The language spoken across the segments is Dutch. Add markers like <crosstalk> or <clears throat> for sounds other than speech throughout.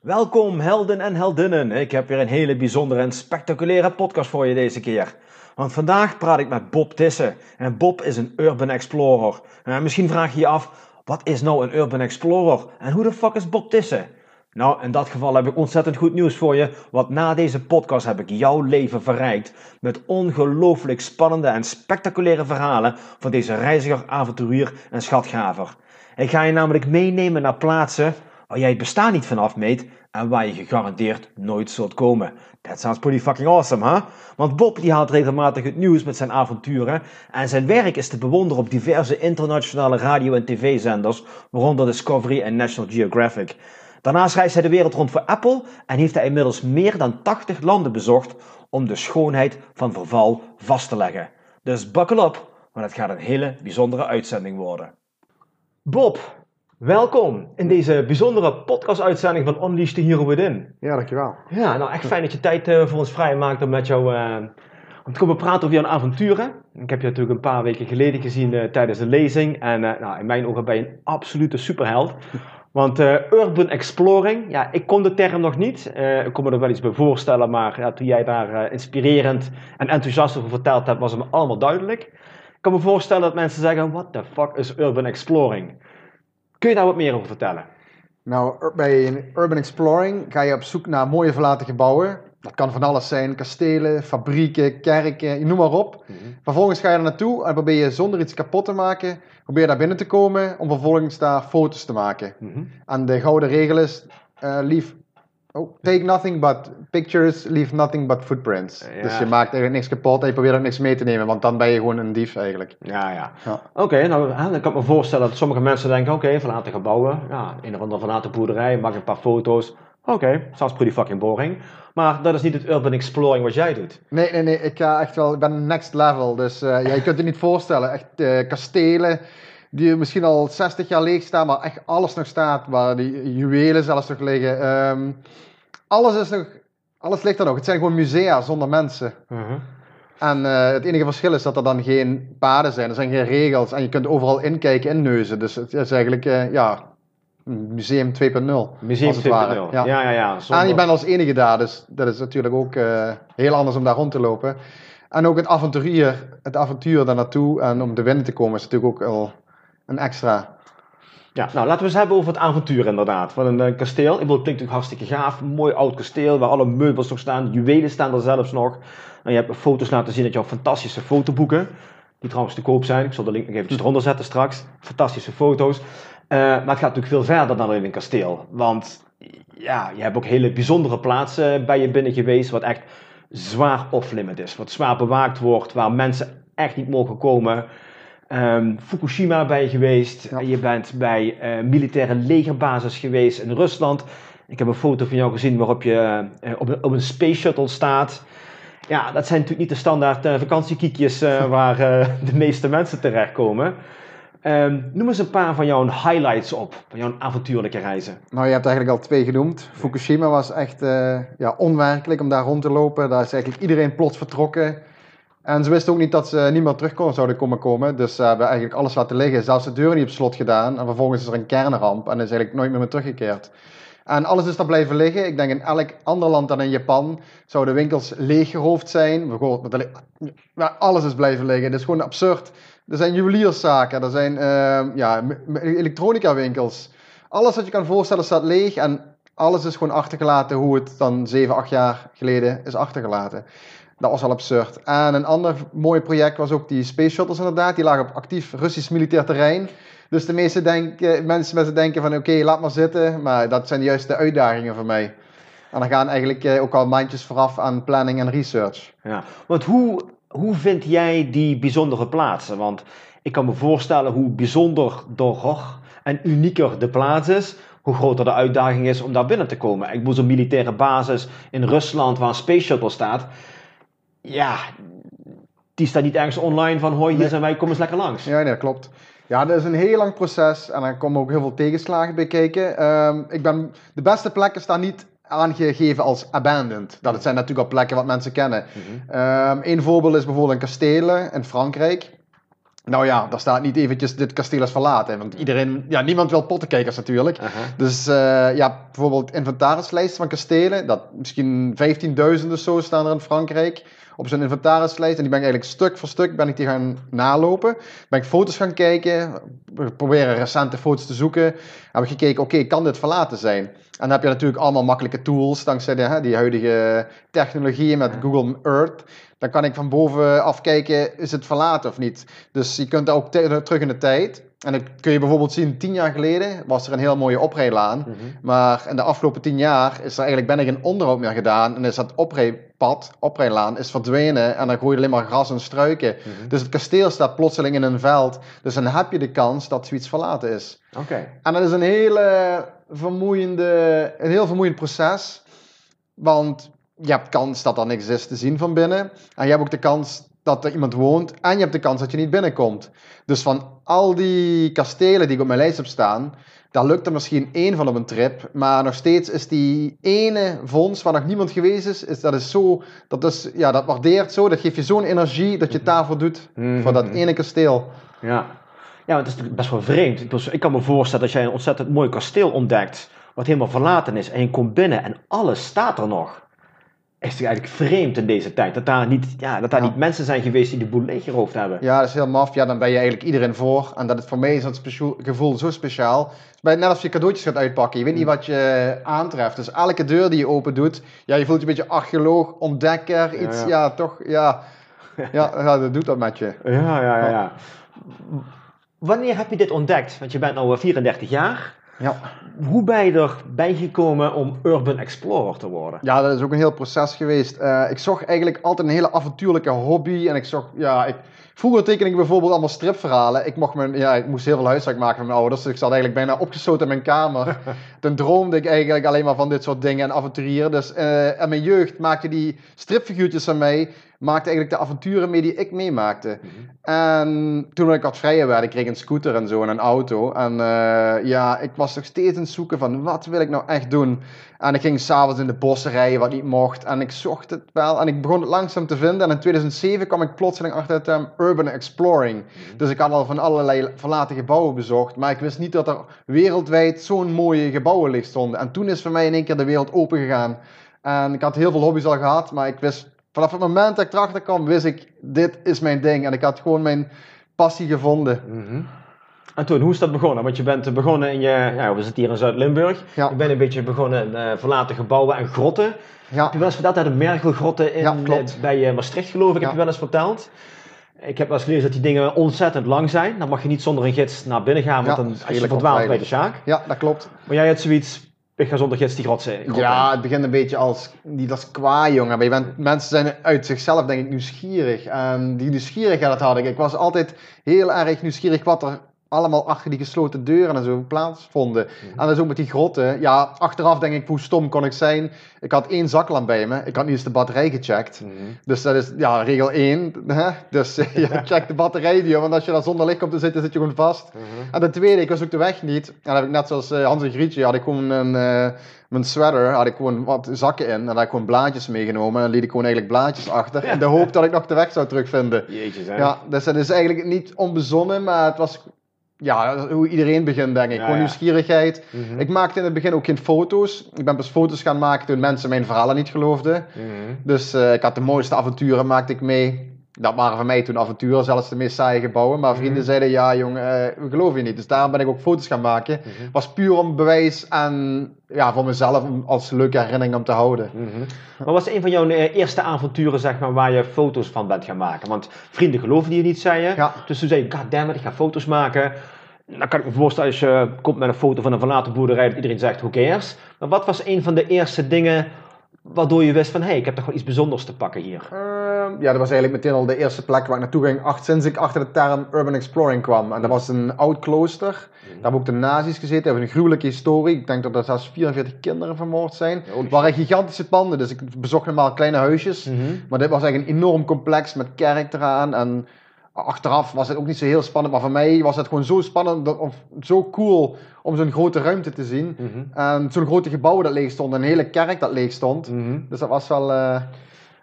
Welkom helden en heldinnen. Ik heb weer een hele bijzondere en spectaculaire podcast voor je deze keer. Want vandaag praat ik met Bob Tissen. En Bob is een urban explorer. En misschien vraag je je af, wat is nou een urban explorer? En hoe de fuck is Bob Tissen? Nou, in dat geval heb ik ontzettend goed nieuws voor je, want na deze podcast heb ik jouw leven verrijkt met ongelooflijk spannende en spectaculaire verhalen van deze reiziger, avonturier en schatgaver. Ik ga je namelijk meenemen naar plaatsen waar jij het bestaan niet vanaf meet en waar je gegarandeerd nooit zult komen. That sounds pretty fucking awesome, hè? Want Bob die haalt regelmatig het nieuws met zijn avonturen en zijn werk is te bewonderen op diverse internationale radio- en tv-zenders, waaronder Discovery en National Geographic. Daarnaast reist hij de wereld rond voor Apple en heeft hij inmiddels meer dan 80 landen bezocht om de schoonheid van verval vast te leggen. Dus buckle up, want het gaat een hele bijzondere uitzending worden. Bob, welkom in deze bijzondere podcast-uitzending van Unleash the Hero Within. Ja, dankjewel. Ja, nou echt fijn dat je tijd uh, voor ons vrij maakt om met jou uh, om te komen praten over jouw avonturen. Ik heb je natuurlijk een paar weken geleden gezien uh, tijdens een lezing en nou, in mijn ogen ben je een absolute superheld. <laughs> Want urban exploring, ja, ik kon de term nog niet. Ik kon me er wel iets bij voorstellen, maar ja, toen jij daar inspirerend en enthousiast over verteld hebt, was het me allemaal duidelijk. Ik kan me voorstellen dat mensen zeggen, what the fuck is urban exploring? Kun je daar wat meer over vertellen? Nou, bij urban exploring ga je op zoek naar mooie verlaten gebouwen. Dat kan van alles zijn, kastelen, fabrieken, kerken, noem maar op. Mm -hmm. Vervolgens ga je er naartoe en probeer je zonder iets kapot te maken, probeer daar binnen te komen om vervolgens daar foto's te maken. Mm -hmm. En de gouden regel is, uh, leave, oh, take nothing but pictures, leave nothing but footprints. Ja. Dus je maakt eigenlijk niks kapot en je probeert ook niks mee te nemen, want dan ben je gewoon een dief eigenlijk. Ja, ja. ja. Oké, okay, nou, dan kan ik me voorstellen dat sommige mensen denken, oké, okay, verlaten gebouwen, ja, een of andere verlaten boerderij, maak een paar foto's. Oké, okay, sounds pretty fucking boring. Maar dat is niet het urban exploring wat jij doet. Nee, nee, nee. Ik ga echt wel... Ik ben next level. Dus uh, ja, je kunt je niet voorstellen. Echt uh, kastelen die misschien al 60 jaar leeg staan, maar echt alles nog staat. Waar die juwelen zelfs nog liggen. Um, alles is nog... Alles ligt er nog. Het zijn gewoon musea zonder mensen. Uh -huh. En uh, het enige verschil is dat er dan geen paden zijn. Er zijn geen regels. En je kunt overal inkijken, inneuzen. Dus het is eigenlijk, ja... Museum 2.0. Museum 2.0. Ja. ja, ja, ja. En je bent als enige daar, dus dat is natuurlijk ook uh, heel anders om daar rond te lopen. En ook het avontuur, het avontuur daar naartoe en om te winnen te komen is natuurlijk ook al een extra. Ja, nou laten we eens hebben over het avontuur inderdaad. Van een, een kasteel. Ik bedoel, het klinkt natuurlijk hartstikke gaaf. Een mooi oud kasteel waar alle meubels nog staan. Juwelen staan er zelfs nog. En je hebt foto's laten zien dat jouw fantastische fotoboeken. Die trouwens te koop zijn. Ik zal de link nog eventjes eronder zetten straks. Fantastische foto's. Uh, maar het gaat natuurlijk veel verder dan alleen een kasteel. Want ja, je hebt ook hele bijzondere plaatsen bij je binnen geweest. Wat echt zwaar off-limit is. Wat zwaar bewaakt wordt. Waar mensen echt niet mogen komen. Um, Fukushima ben je geweest. Ja. Je bent bij uh, militaire legerbasis geweest in Rusland. Ik heb een foto van jou gezien waarop je uh, op, een, op, een, space shuttle staat. Ja, dat zijn natuurlijk niet de standaard uh, vakantiekiekjes <laughs> waar de meeste mensen terechtkomen. Um, noem eens een paar van jouw highlights op, van jouw avontuurlijke reizen. Nou, je hebt eigenlijk al twee genoemd. Fukushima was echt ja, onwerkelijk om daar rond te lopen. Daar is eigenlijk iedereen plots vertrokken. En ze wisten ook niet dat ze niet meer terug kon, zouden komen komen. Dus ze hebben eigenlijk alles laten liggen. Zelfs de deur niet op slot gedaan. En vervolgens is er een kernramp en is eigenlijk nooit meer, teruggekeerd. En alles is daar blijven liggen. Ik denk in elk ander land dan in Japan zouden winkels leeggeroofd zijn. Alles is blijven liggen. Het is gewoon absurd. Er zijn juwelierszaken, er zijn uh, ja, elektronica winkels. Alles wat je kan voorstellen staat leeg en alles is gewoon achtergelaten hoe het dan 7, 8 jaar geleden is achtergelaten. Dat was al absurd. En een ander mooi project was ook die space shuttles inderdaad. Die lagen op actief Russisch militair terrein. Dus de meeste denken, mensen, mensen denken van oké, laat maar zitten. Maar dat zijn juist de uitdagingen voor mij. En dan gaan eigenlijk ook al mandjes vooraf aan planning en research. Ja, want hoe hoe vind jij die bijzondere plaatsen? Want ik kan me voorstellen hoe bijzonderder en unieker de plaats is, hoe groter de uitdaging is om daar binnen te komen. Ik bedoel, zo'n militaire basis in Rusland waar een space shuttle staat, ja, die staat niet ergens online van hoi, hier zijn wij, kom eens lekker langs. Ja, nee, dat klopt. Ja, dat is een heel lang proces en daar komen ook heel veel tegenslagen bij kijken. Ehm, ik ben, de beste plekken staan niet aangegeven als abandoned. Dat zijn natuurlijk al plekken wat mensen kennen. Mhm. Ehm, een voorbeeld is bijvoorbeeld een kastelen in Frankrijk. Nou ja, daar staat niet eventjes dit kasteel is verlaten. Want iedereen, ja, niemand wil pottenkijkers natuurlijk. Dus eh, ja, bijvoorbeeld inventarislijsten van kastelen. Dat, misschien 15.000 of zo staan er in Frankrijk op zijn inventarislijst. En die ben ik eigenlijk stuk voor stuk ben ik die gaan nalopen. Ben ik foto's gaan kijken. We proberen recente foto's te zoeken. Heb ik gekeken, oké, kan dit verlaten zijn? En dan heb je natuurlijk allemaal makkelijke tools, dankzij de, hè, die huidige technologieën met Google Earth. Dan kan ik van bovenaf kijken, is het verlaten of niet? Dus je kunt ook te- terug in de tijd. En dan kun je bijvoorbeeld zien, tien jaar geleden was er een heel mooie oprijlaan. Mhm. Maar in de afgelopen tien jaar is er eigenlijk bijna geen onderhoud meer gedaan. En is dat oprijpad, oprijlaan, is verdwenen. En dan groeit alleen maar gras en struiken. Mhm. Dus het kasteel staat plotseling in een veld. Dus dan heb je de kans dat zoiets verlaten is. Oké. En dat is een, hele vermoeiende, een heel vermoeiend proces. Want je hebt kans dat er niks is te zien van binnen. En je hebt ook de kans dat er iemand woont. En je hebt de kans dat je niet binnenkomt. Dus van al die kastelen die ik op mijn lijst heb staan. Daar lukt er misschien één van op een trip. Maar nog steeds is die ene vondst waar nog niemand geweest is. is dat is zo. Dat, is, ja, dat waardeert zo. Dat geeft je zo'n energie dat je het daarvoor doet. Mhm. Voor dat ene kasteel. Ja. Ja, want het is natuurlijk best wel vreemd. Ik kan me voorstellen dat jij een ontzettend mooi kasteel ontdekt, wat helemaal verlaten is, en je komt binnen en alles staat er nog. Is het eigenlijk vreemd in deze tijd, dat daar niet, ja, dat daar Ja. niet mensen zijn geweest die de boel leeggeroofd hebben. Ja, dat is heel maf. Ja, dan ben je eigenlijk iedereen voor. En dat is voor mij is dat gevoel zo speciaal. Het bij- net als je cadeautjes gaat uitpakken. Je weet niet wat je aantreft. Dus elke deur die je open doet, ja, je voelt je een beetje archeoloog, ontdekker, iets, ja. ja, toch, ja. <laughs> Ja, ja, dat doet dat met je. Ja, ja, ja. ja. Wanneer heb je dit ontdekt? Want je bent nu 34 jaar. Ja. Hoe ben je erbij gekomen om Urban Explorer te worden? ja, dat is ook een heel proces geweest. Eh, ik zocht eigenlijk altijd een hele avontuurlijke hobby. En ik zocht, ja, ik... Vroeger teken ik bijvoorbeeld allemaal stripverhalen. Ik, mocht mijn, ja, ik moest heel veel huiswerk maken met mijn ouders. Dus ik zat eigenlijk bijna opgesloten in mijn kamer. <laughs> Toen droomde ik eigenlijk alleen maar van dit soort dingen en avonturieren. Dus eh in mijn jeugd maakte die stripfiguurtjes van mij... maakte eigenlijk de avonturen mee die ik meemaakte. En toen ik wat vrijer werd, ik kreeg een scooter en zo en een auto. En eh, ja, ik was nog steeds aan het zoeken van wat wil ik nou echt doen. En ik ging s'avonds in de bossen rijden, wat niet mocht. En ik zocht het wel en ik begon het langzaam te vinden. En in 2007 kwam ik plotseling achter term urban exploring. Dus ik had al van allerlei verlaten gebouwen bezocht. Maar ik wist niet dat er wereldwijd zo'n mooie gebouwen ligt stonden. En toen is voor mij in één keer de wereld open gegaan. En ik had heel veel hobby's al gehad, maar ik wist... Vanaf het moment dat ik erachter kwam, wist ik, dit is mijn ding. En ik had gewoon mijn passie gevonden. Mhm. En toen, hoe is dat begonnen? Want je bent begonnen in je, ja, we zitten hier in Zuid-Limburg. Ja. Je bent een beetje begonnen in eh, verlaten gebouwen en grotten. Ja, Heb je wel eens verteld uit de Mergelgrotten in, Ja, klopt. eh, bij eh, Maastricht geloof ik, heb je wel eens verteld. Ik heb wel eens gelezen dat die dingen ontzettend lang zijn. Dan mag je niet zonder een gids naar binnen gaan, want Ja, dan, als je verdwaalt bij de. Sjaak. ja, dat klopt. Maar jij hebt zoiets, ik ga zonder gids die grot zijn. Ja, het begint een beetje als, niet als kwaai, jongen. Maar je bent, mensen zijn uit zichzelf, denk ik, nieuwsgierig. En die nieuwsgierigheid had ik. Ik was altijd heel erg nieuwsgierig wat er allemaal achter die gesloten deuren en zo plaatsvonden. En dat is ook met die grotten. Ja, achteraf denk ik, hoe stom kon ik zijn? Ik had één zaklamp bij me. Ik had niet eens de batterij gecheckt. Mhm. Dus dat is ja, regel 1. Hè? Dus <laughs> ja, check de batterij die, want als je daar zonder licht komt te zitten, zit je gewoon vast. Mhm. En de tweede, ik was ook de weg niet. En dan heb ik net zoals eh, Hans en Grietje, had ik gewoon een, eh, mijn sweater, had ik gewoon wat zakken in. En daar had ik gewoon blaadjes meegenomen. En dan liet ik gewoon eigenlijk blaadjes achter. <laughs> In de hoop dat ik nog de weg zou terugvinden. Jeetjes, hè? Ja, dus dat is eigenlijk niet onbezonnen, maar het was ja, hoe iedereen begint, denk ik. Ja, gewoon ja. nieuwsgierigheid. Mhm. Ik maakte in het begin ook geen foto's. Ik ben pas foto's gaan maken toen mensen mijn verhalen niet geloofden. Mhm. Dus eh, ik had de mooiste avonturen, maakte ik mee. Dat waren voor mij toen avonturen, zelfs de meest saaie gebouwen. Maar vrienden Mhm. zeiden, ja jongen, eh, we geloven je niet. Dus daarom ben ik ook foto's gaan maken. Mhm. Was puur om bewijs en ja, voor mezelf om als leuke herinnering om te houden. Mhm. Wat was een van jouw eh, eerste avonturen, zeg maar, waar je foto's van bent gaan maken? Want vrienden geloven je niet, zei je. Ja. Dus toen zei je, goddammit, ik ga foto's maken. Dan kan ik me voorstellen, als je komt met een foto van een verlaten boerderij, dat iedereen zegt, who cares? Maar wat was een van de eerste dingen waardoor je wist van, hé, hey, ik heb toch wel iets bijzonders te pakken hier? Eh, ja, dat was eigenlijk meteen al de eerste plek waar ik naartoe ging sinds ik achter de term urban exploring kwam. En dat was een oud klooster. Daar hebben ook de nazi's gezeten. Hebben een gruwelijke historie. Ik denk dat er zelfs 44 kinderen vermoord zijn. Het waren gigantische panden, dus ik bezocht normaal kleine huisjes. Mhm. Maar dit was eigenlijk een enorm complex met kerk eraan. En achteraf was het ook niet zo heel spannend. Maar voor mij was het gewoon zo spannend dat- of zo cool om zo'n grote ruimte te zien. Mhm. En zo'n grote gebouw dat leeg stond. Een hele kerk dat leeg stond. Mhm. Dus dat was wel... eh,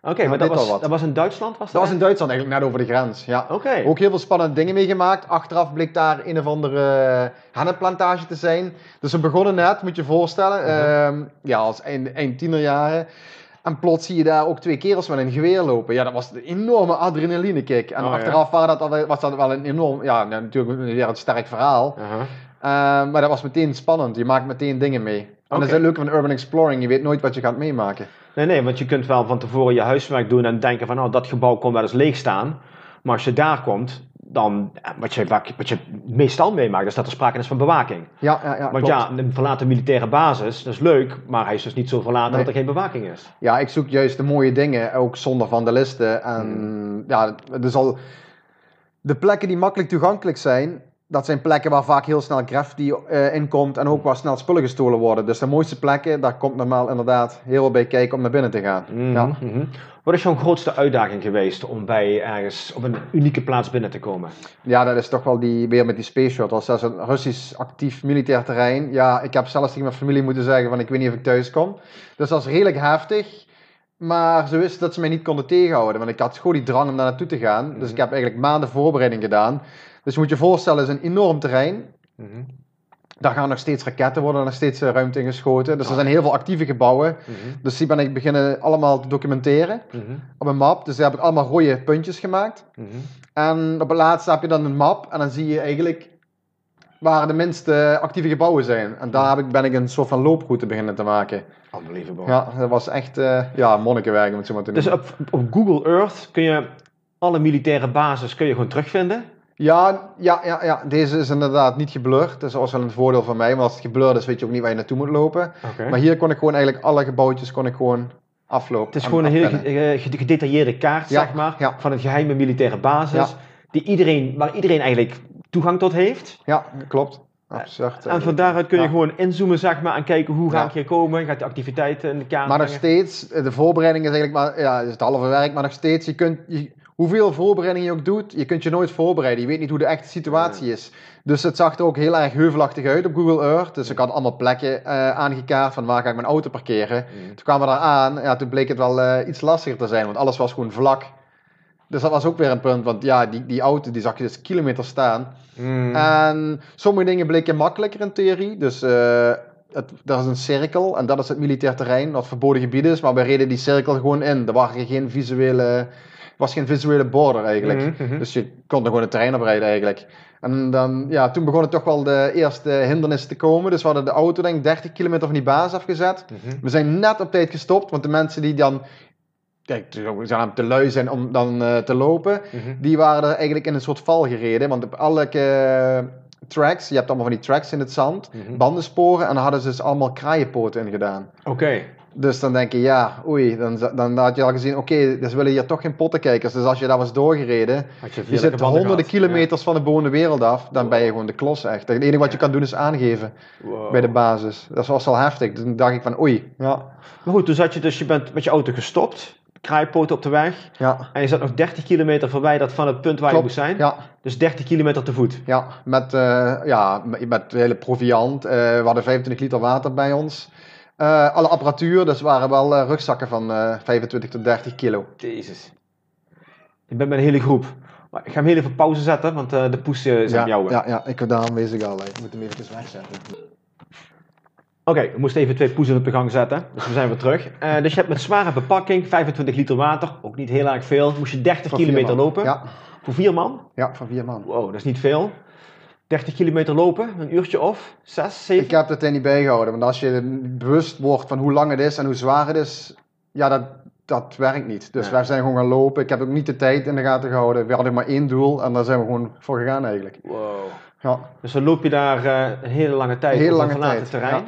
Oké, maar dat was, dat was in Duitsland? Was dat was in Duitsland eigenlijk, net over de grens. Ja. Oké. Ook heel veel spannende dingen meegemaakt. Achteraf bleek daar een of andere hennenplantage te zijn. Dus we begonnen net, moet je je voorstellen. Mhm. ehm, ja, als eind, eind tienerjaren. En plots zie je daar ook twee kerels met een geweer lopen. Ja, dat was een enorme adrenaline kick. En Oh, ja. achteraf waren dat was dat wel een enorm, ja, nou, natuurlijk weer een sterk verhaal. Aha. Ehm, maar dat was meteen spannend. Je maakt meteen dingen mee. En dat is het leuke van urban exploring. Je weet nooit wat je gaat meemaken. Nee, nee, want je kunt wel van tevoren je huiswerk doen en denken van, nou, dat gebouw kon wel eens leeg staan. Maar als je daar komt, dan, eh, wat je, wat je meestal meemaakt, is dat er sprake is van bewaking. Ja, ja, ja. Want klopt. ja, een verlaten militaire basis, dat is leuk, maar hij is dus niet zo verlaten Nee. dat er geen bewaking is. Ja, ik zoek juist de mooie dingen, ook zonder vandalisten. En Hmm. ja, dus al de plekken die makkelijk toegankelijk zijn, dat zijn plekken waar vaak heel snel graffiti eh in komt en ook waar snel spullen gestolen worden. Dus de mooiste plekken, daar komt normaal inderdaad heel veel bij kijken om naar binnen te gaan. Mhm, Ja. mhm. Wat is jouw grootste uitdaging geweest om bij ergens op een unieke plaats binnen te komen? ja, dat is toch wel die, weer met die space shuttles. Dat is een Russisch actief militair terrein. Ja, ik heb zelfs tegen mijn familie moeten zeggen van ik weet niet of ik thuis kom. Dus dat is redelijk heftig. Maar ze wisten dat ze mij niet konden tegenhouden. Want ik had gewoon die drang om daar naartoe te gaan. Dus ik heb eigenlijk maanden voorbereiding gedaan. Dus je moet je voorstellen, het is een enorm terrein. Mhm, Daar gaan nog steeds raketten worden, nog steeds eh, ruimte in geschoten. Dus er zijn heel veel actieve gebouwen. mhm, Dus die ben ik beginnen allemaal te documenteren mhm, op een map. Dus daar heb ik allemaal rode puntjes gemaakt. mhm. En op het laatste heb je dan een map. En dan zie je eigenlijk waar de minste actieve gebouwen zijn. En daar heb ik, ben ik een soort van looproute beginnen te maken. Unbelievable. Ja, dat was echt eh, ja, monnikenwerk om het zo maar te Dus noemen. op, op Google Earth kun je alle militaire bases kun je gewoon terugvinden. Ja, ja, ja, ja, deze is inderdaad niet geblurred. Dat is ook wel een voordeel van mij. Want als het geblurred is, weet je ook niet waar je naartoe moet lopen. Maar hier kon ik gewoon eigenlijk alle gebouwtjes kon ik gewoon aflopen. Het is gewoon een hele ge- ge- gedetailleerde kaart, Ja, zeg maar, ja. van een geheime militaire basis, die iedereen, waar iedereen eigenlijk toegang tot heeft. Ja, klopt. Absurd. En van eigenlijk. daaruit kun je Ja. gewoon inzoomen, zeg maar, en kijken hoe ga Ja. ik hier komen. Gaat de activiteiten in de kaart Maar nog brengen. steeds, eh, de voorbereiding is eigenlijk maar, ja, is het halve werk, maar nog steeds, je kunt, je- hoeveel voorbereiding je ook doet, je kunt je nooit voorbereiden. Je weet niet hoe de echte situatie is. Dus het zag er ook heel erg heuvelachtig uit op Google Earth. Dus ik had allemaal plekken eh, aangekaart van waar ga ik mijn auto parkeren. Mhm. Toen kwamen we daar aan, ja, toen bleek het wel eh, iets lastiger te zijn, want alles was gewoon vlak. Dus dat was ook weer een punt, want ja, die, die auto die zag je dus kilometers staan. Mm. En sommige dingen bleken makkelijker in theorie. Dus eh het, er is een cirkel en dat is het militair terrein, wat verboden gebied is. Maar we reden die cirkel gewoon in. Er waren geen visuele, was geen visuele border eigenlijk. Mhm, mhm. Dus je kon er gewoon het terrein op rijden eigenlijk. En dan, ja, toen begonnen toch wel de eerste hindernissen te komen. Dus we hadden de auto denk ik 30 kilometer van die basis afgezet. Mhm. We zijn net op tijd gestopt, want de mensen die dan... Kijk, zijn te lui zijn om dan eh, te lopen die waren er eigenlijk in een soort val gereden. Want op alle tracks, je hebt allemaal van die tracks in het zand, bandensporen, en daar hadden ze dus allemaal kraaienpoten in gedaan. Oké. Dus dan denk je, ja, oei, dan, dan had je al gezien, oké, dus willen hier toch geen pottenkijkers. Dus als je daar was doorgereden, je, zit honderden kilometers van de bewoonde wereld af, dan ben je gewoon de klos echt. Het enige wat je kan doen is aangeven. Wow. bij de basis. Dat was al heftig. Toen dacht ik van, oei, ja, Maar goed, toen zat je dus, je bent met je auto gestopt, kraaipoten op de weg, ja. en je zat nog 30 kilometer verwijderd van het punt waar Klopt. je moest zijn. Ja, Dus 30 kilometer te voet. Ja, met, eh ja, met met hele proviant. Eh, we hadden 25 liter water bij ons. Eh, alle apparatuur, dus waren wel eh, rugzakken van eh 25 tot 30 kilo. Jezus. Je bent met een hele groep. Maar ik ga hem heel even pauze zetten, want eh, de poes eh, is ja, aan jou. ja, ja, ik daarom bezig al. Ik moet hem even wegzetten. Oké, we moesten even twee poezen op de gang zetten. Dus we zijn weer terug. Eh, dus je hebt met zware bepakking, 25 liter water, ook niet heel erg veel. Moest je 30 Voor vier kilometer lopen. Ja, Voor vier man? ja, van vier man. Wow, dat is niet veel. 30 kilometer lopen, een uurtje of? Zes, zeven? Ik heb het er niet bijgehouden, want als je bewust wordt van hoe lang het is en hoe zwaar het is, ja, dat, dat werkt niet. Dus Ja. wij zijn gewoon gaan lopen. Ik heb ook niet de tijd in de gaten gehouden. We hadden maar één doel en daar zijn we gewoon voor gegaan eigenlijk. Wow. Ja, Dus dan loop je daar eh, een hele lange tijd een hele op lange tijd. terrein. Ja.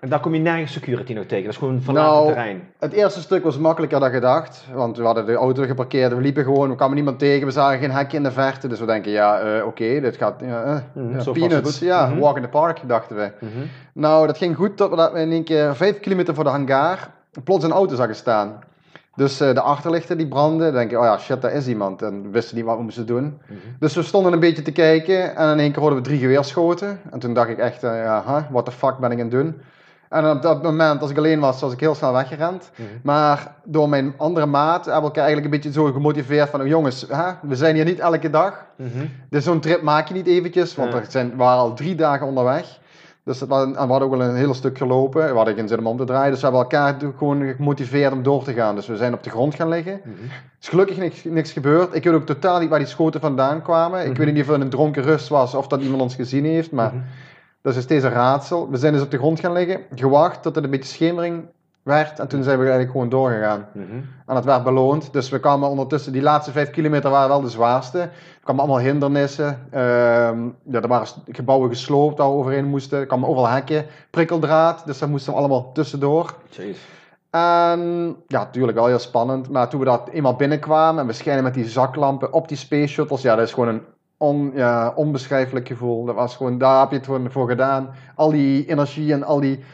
En daar kom je nergens security nog tegen. Dat is gewoon vanuit Nou, het terrein. Het eerste stuk was makkelijker dan gedacht. Want we hadden de auto geparkeerd, we liepen gewoon, we kwamen niemand tegen, we zagen geen hekje in de verte. Dus we denken, ja, eh, oké, dit gaat, ja, ja, zo peanuts. Ja, Mhm. walk in the park, dachten we. Mhm. Nou, dat ging goed tot we in één keer vijf kilometer voor de hangar plots een auto zagen staan. Dus eh, de achterlichten die brandden, dan denk je, oh ja, shit, daar is iemand. En we wisten niet wat we moesten doen. Mhm. Dus we stonden een beetje te kijken en in één keer hoorden we drie geweerschoten. En toen dacht ik echt, ja, huh, what the fuck ben ik aan het doen? En op dat moment, als ik alleen was, was ik heel snel weggerend. Mhm. Maar door mijn andere maat hebben we elkaar eigenlijk een beetje zo gemotiveerd van, oh, jongens, hè, we zijn hier niet elke dag. Mhm. Dus zo'n trip maak je niet eventjes, want er zijn, we waren al drie dagen onderweg. Dus het was, en we hadden ook wel een heel stuk gelopen. We hadden geen zin om om te draaien. Dus we hebben elkaar gewoon gemotiveerd om door te gaan. Dus we zijn op de grond gaan liggen. Mhm. is gelukkig niks, niks gebeurd. Ik weet ook totaal niet waar die schoten vandaan kwamen. Ik Mhm. weet niet of het een dronken rust was of dat iemand ons gezien heeft. Maar. Dat is steeds een raadsel. We zijn dus op de grond gaan liggen. Gewacht tot het een beetje schemering werd. En toen zijn we eigenlijk gewoon doorgegaan. Mhm. En het werd beloond. Dus we kwamen ondertussen, die laatste vijf kilometer waren wel de zwaarste. Er kwamen allemaal hindernissen. Ehm, ja, er waren gebouwen gesloopt waar we overheen moesten. Er kwamen overal hekken, prikkeldraad. Dus daar moesten we allemaal tussendoor. Jeez. En ja, natuurlijk wel heel spannend. Maar toen we daar eenmaal binnenkwamen en we schijnen met die zaklampen op die space shuttles. Ja, dat is gewoon een on, ja, onbeschrijfelijk gevoel. Dat was gewoon, daar heb je het gewoon voor gedaan. Al die energie en al die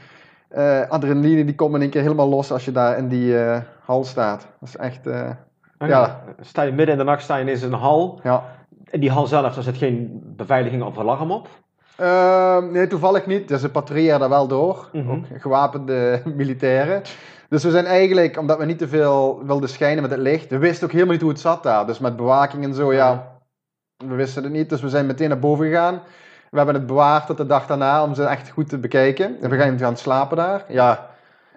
eh, adrenaline die komt in één keer helemaal los als je daar in die eh, hal staat. Dat is echt, eh, Ja. Sta je midden in de nacht sta je ineens in een hal. ja. In die hal zelf, daar zit geen beveiliging of alarm op. Ehm, nee, toevallig niet. Dus ze patrouilleren daar wel door. Mhm. Ook gewapende <laughs> militairen. Dus we zijn eigenlijk, omdat we niet te veel wilden schijnen met het licht, we wisten ook helemaal niet hoe het zat daar. Dus met bewaking en zo, ja, we wisten het niet. Dus we zijn meteen naar boven gegaan. We hebben het bewaard tot de dag daarna om ze echt goed te bekijken. En we gaan gaan slapen daar. Ja,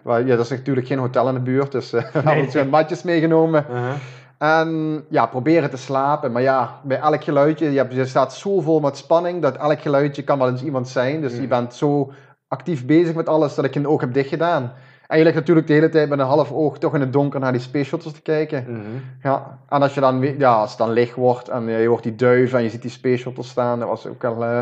ja dat is natuurlijk geen hotel in de buurt, dus eh, we hebben weer matjes meegenomen. Uh-huh. En ja, proberen te slapen. Maar ja, bij elk geluidje, je, hebt, je staat zo vol met spanning dat elk geluidje kan wel eens iemand zijn. Dus je bent zo actief bezig met alles dat ik een oog heb dichtgedaan. En je ligt natuurlijk de hele tijd met een half oog toch in het donker naar die space shuttles te kijken. Mhm. Ja, en als je dan, ja, als het dan licht wordt en je hoort die duiven en je ziet die space shuttles staan, dat was ook wel eh,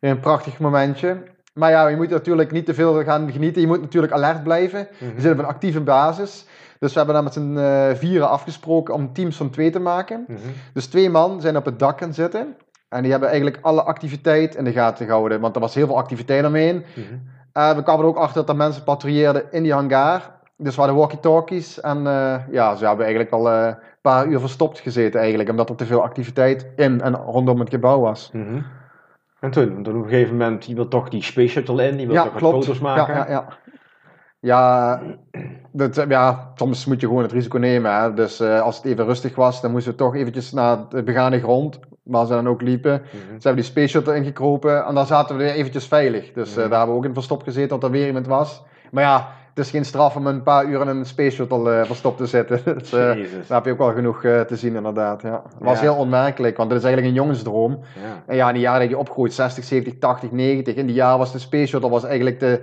weer een prachtig momentje. Maar ja, je moet natuurlijk niet te veel gaan genieten. Je moet natuurlijk alert blijven. Mhm. We zitten op een actieve basis. Dus we hebben dan met z'n eh, vieren afgesproken om teams van twee te maken. Mhm. Dus twee man zijn op het dak gaan zitten. En die hebben eigenlijk alle activiteit in de gaten gehouden. Want er was heel veel activiteit omheen. Eh, we kwamen er ook achter dat er mensen patrouilleerden in die hangar. Dus we hadden walkie-talkies. En eh, ja, ze hebben eigenlijk al eh, een paar uur verstopt gezeten eigenlijk. Omdat er te veel activiteit in en rondom het gebouw was. Mhm. En toen, op een gegeven moment, je wil toch die space shuttle in, je wil Ja, toch wat klopt. foto's maken. Ja, ja, ja. Ja, dat, ja, soms moet je gewoon het risico nemen. Hè. Dus als het even rustig was, dan moesten we toch eventjes naar de begane grond, waar ze dan ook liepen. Mhm. Ze hebben die space shuttle ingekropen en dan zaten we weer eventjes veilig. Dus eh, Mhm. daar hebben we ook in verstopt gezeten, dat er weer iemand was. Maar ja, het is geen straf om een paar uur in een space shuttle eh, verstopt te zitten. <laughs> dus, eh, Jezus. daar heb je ook wel genoeg eh, te zien inderdaad. Ja. Het was Ja. heel onmerkelijk, want het is eigenlijk een jongensdroom. Ja. En ja, in die jaren dat je opgroeit, 60, 70, 80, 90. In die jaren was de Space Shuttle was eigenlijk de,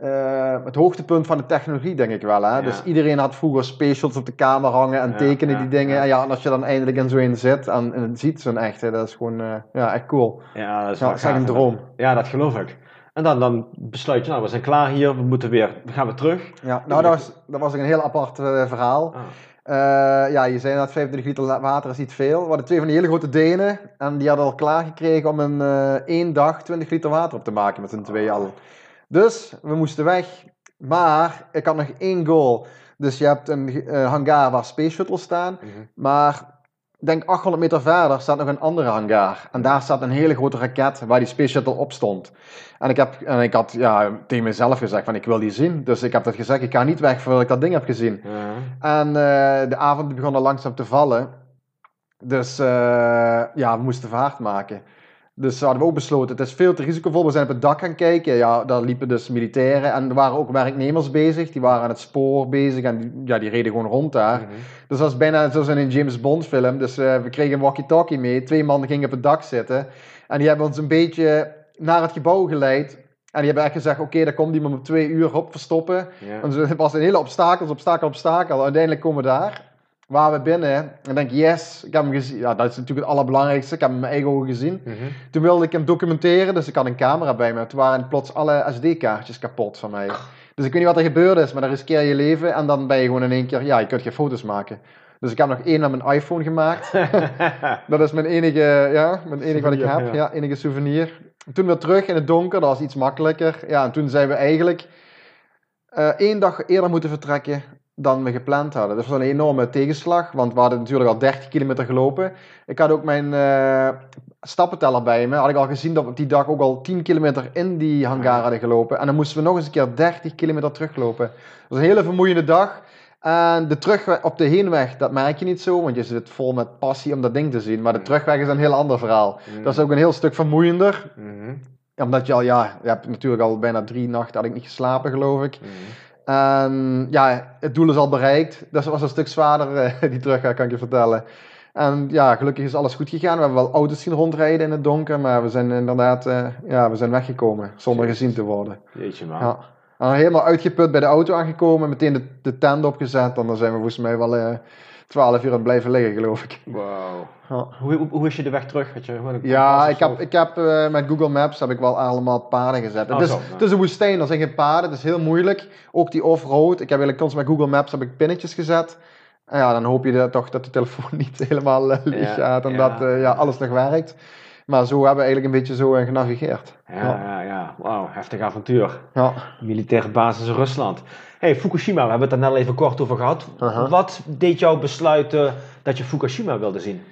eh, het hoogtepunt van de technologie, denk ik wel. Hè? Ja. Dus iedereen had vroeger Shuttles op de kamer hangen en Ja, tekenen ja, die dingen. En ja, en als je dan eindelijk in zo'n zit en, en het ziet zo'n echte, dat is gewoon eh, ja, echt cool. Ja, dat is Ja, wel dat is echt een droom. Ja, dat geloof ik. En dan, dan besluit je, nou, we zijn klaar hier, we moeten weer, we gaan weer terug. Ja, nou, dat was, dat was een heel apart eh, verhaal. Ah. Ja, je zei net 25 liter water is niet veel. We hadden twee van die hele grote Denen en die hadden al klaargekregen om in één dag 20 liter water op te maken met z'n tweeën al. Dus we moesten weg. Maar ik had nog één goal. Dus je hebt een eh, hangar waar space shuttles staan. Mhm. Maar ik denk 800 meter verder staat nog een andere hangar. En daar staat een hele grote raket waar die space shuttle op stond. En ik, heb, en ik had ja, tegen mezelf gezegd van ik wil die zien. Dus ik heb dat gezegd, ik ga niet weg voordat ik dat ding heb gezien. En eh, de avond begon al langzaam te vallen. Dus eh, ja, we moesten vaart maken. Dus hadden we ook besloten, het is veel te risicovol. We zijn op het dak gaan kijken. Ja, daar liepen dus militairen en er waren ook werknemers bezig. Die waren aan het spoor bezig en die, ja, die reden gewoon rond daar. Mhm. Dus dat was bijna zoals in een James Bond film. Dus eh, we kregen een walkie-talkie mee. Twee mannen gingen op het dak zitten. En die hebben ons een beetje naar het gebouw geleid. En die hebben echt gezegd, oké, daar komt iemand om twee uur op verstoppen. Ja. En het was een hele obstakels, obstakel, obstakel. Uiteindelijk komen we daar. Waren we binnen. En ik denk, yes, ik heb hem gezien. Ja, dat is natuurlijk het allerbelangrijkste. Ik heb hem mijn eigen ogen gezien. Mhm. Toen wilde ik hem documenteren, dus ik had een camera bij me. Toen waren plots alle SD-kaartjes kapot van mij. Dus ik weet niet wat er gebeurd is, maar dan riskeer je je leven. En dan ben je gewoon in één keer, ja, je kunt geen foto's maken. Dus ik heb nog één met mijn iPhone gemaakt. <laughs> dat is mijn enige, ja, mijn enige wat ik heb. ja. Ja. enige souvenir. Toen weer terug in het donker, dat was iets makkelijker. Ja, en toen zijn we eigenlijk eh, één dag eerder moeten vertrekken dan we gepland hadden. Dat was een enorme tegenslag, want we hadden natuurlijk al 30 kilometer gelopen. Ik had ook mijn eh, stappenteller bij me. Had ik al gezien dat we die dag ook al 10 kilometer in die hangar hadden gelopen. En dan moesten we nog eens een keer 30 kilometer teruglopen. Dat was een hele vermoeiende dag. En de terugweg op de heenweg, dat merk je niet zo, want je zit vol met passie om dat ding te zien. Maar de Mm. terugweg is een heel ander verhaal. Mm. Dat is ook een heel stuk vermoeiender. Mhm. Omdat je al, ja, je hebt natuurlijk al bijna drie nachten had ik niet geslapen, geloof ik. En ja, het doel is al bereikt. Dat was een stuk zwaarder, eh, <laughs> die terugweg, kan ik je vertellen. En ja, gelukkig is alles goed gegaan. We hebben wel auto's zien rondrijden in het donker, maar we zijn inderdaad, eh, ja, we zijn weggekomen zonder gezien te worden. Jeetje man. Ja. En helemaal uitgeput bij de auto aangekomen, meteen de, de tent opgezet. En dan zijn we volgens mij wel eh 12 uur aan het blijven liggen, geloof ik. Wow. Ja. Hoe, hoe, hoe is je de weg terug? Had je een Ja, ik heb, ik heb eh, met Google Maps heb ik wel allemaal paden gezet. Oh, het, is, zo, ja. het is een woestijn, er zijn geen paden, het is heel moeilijk. Ook die off-road, ik heb eigenlijk constant met Google Maps heb ik pinnetjes gezet. En ja, dan hoop je dat, toch dat de telefoon <laughs> niet helemaal uh, leeg Ja, gaat en ja. dat eh, ja, alles nog werkt. Maar zo hebben we eigenlijk een beetje zo genavigeerd. Ja, ja, ja. Wauw, heftig avontuur. Ja. Militaire basis in Rusland. Hey, Fukushima, we hebben het er net al even kort over gehad. Aha. Wat deed jou besluiten dat je Fukushima wilde zien?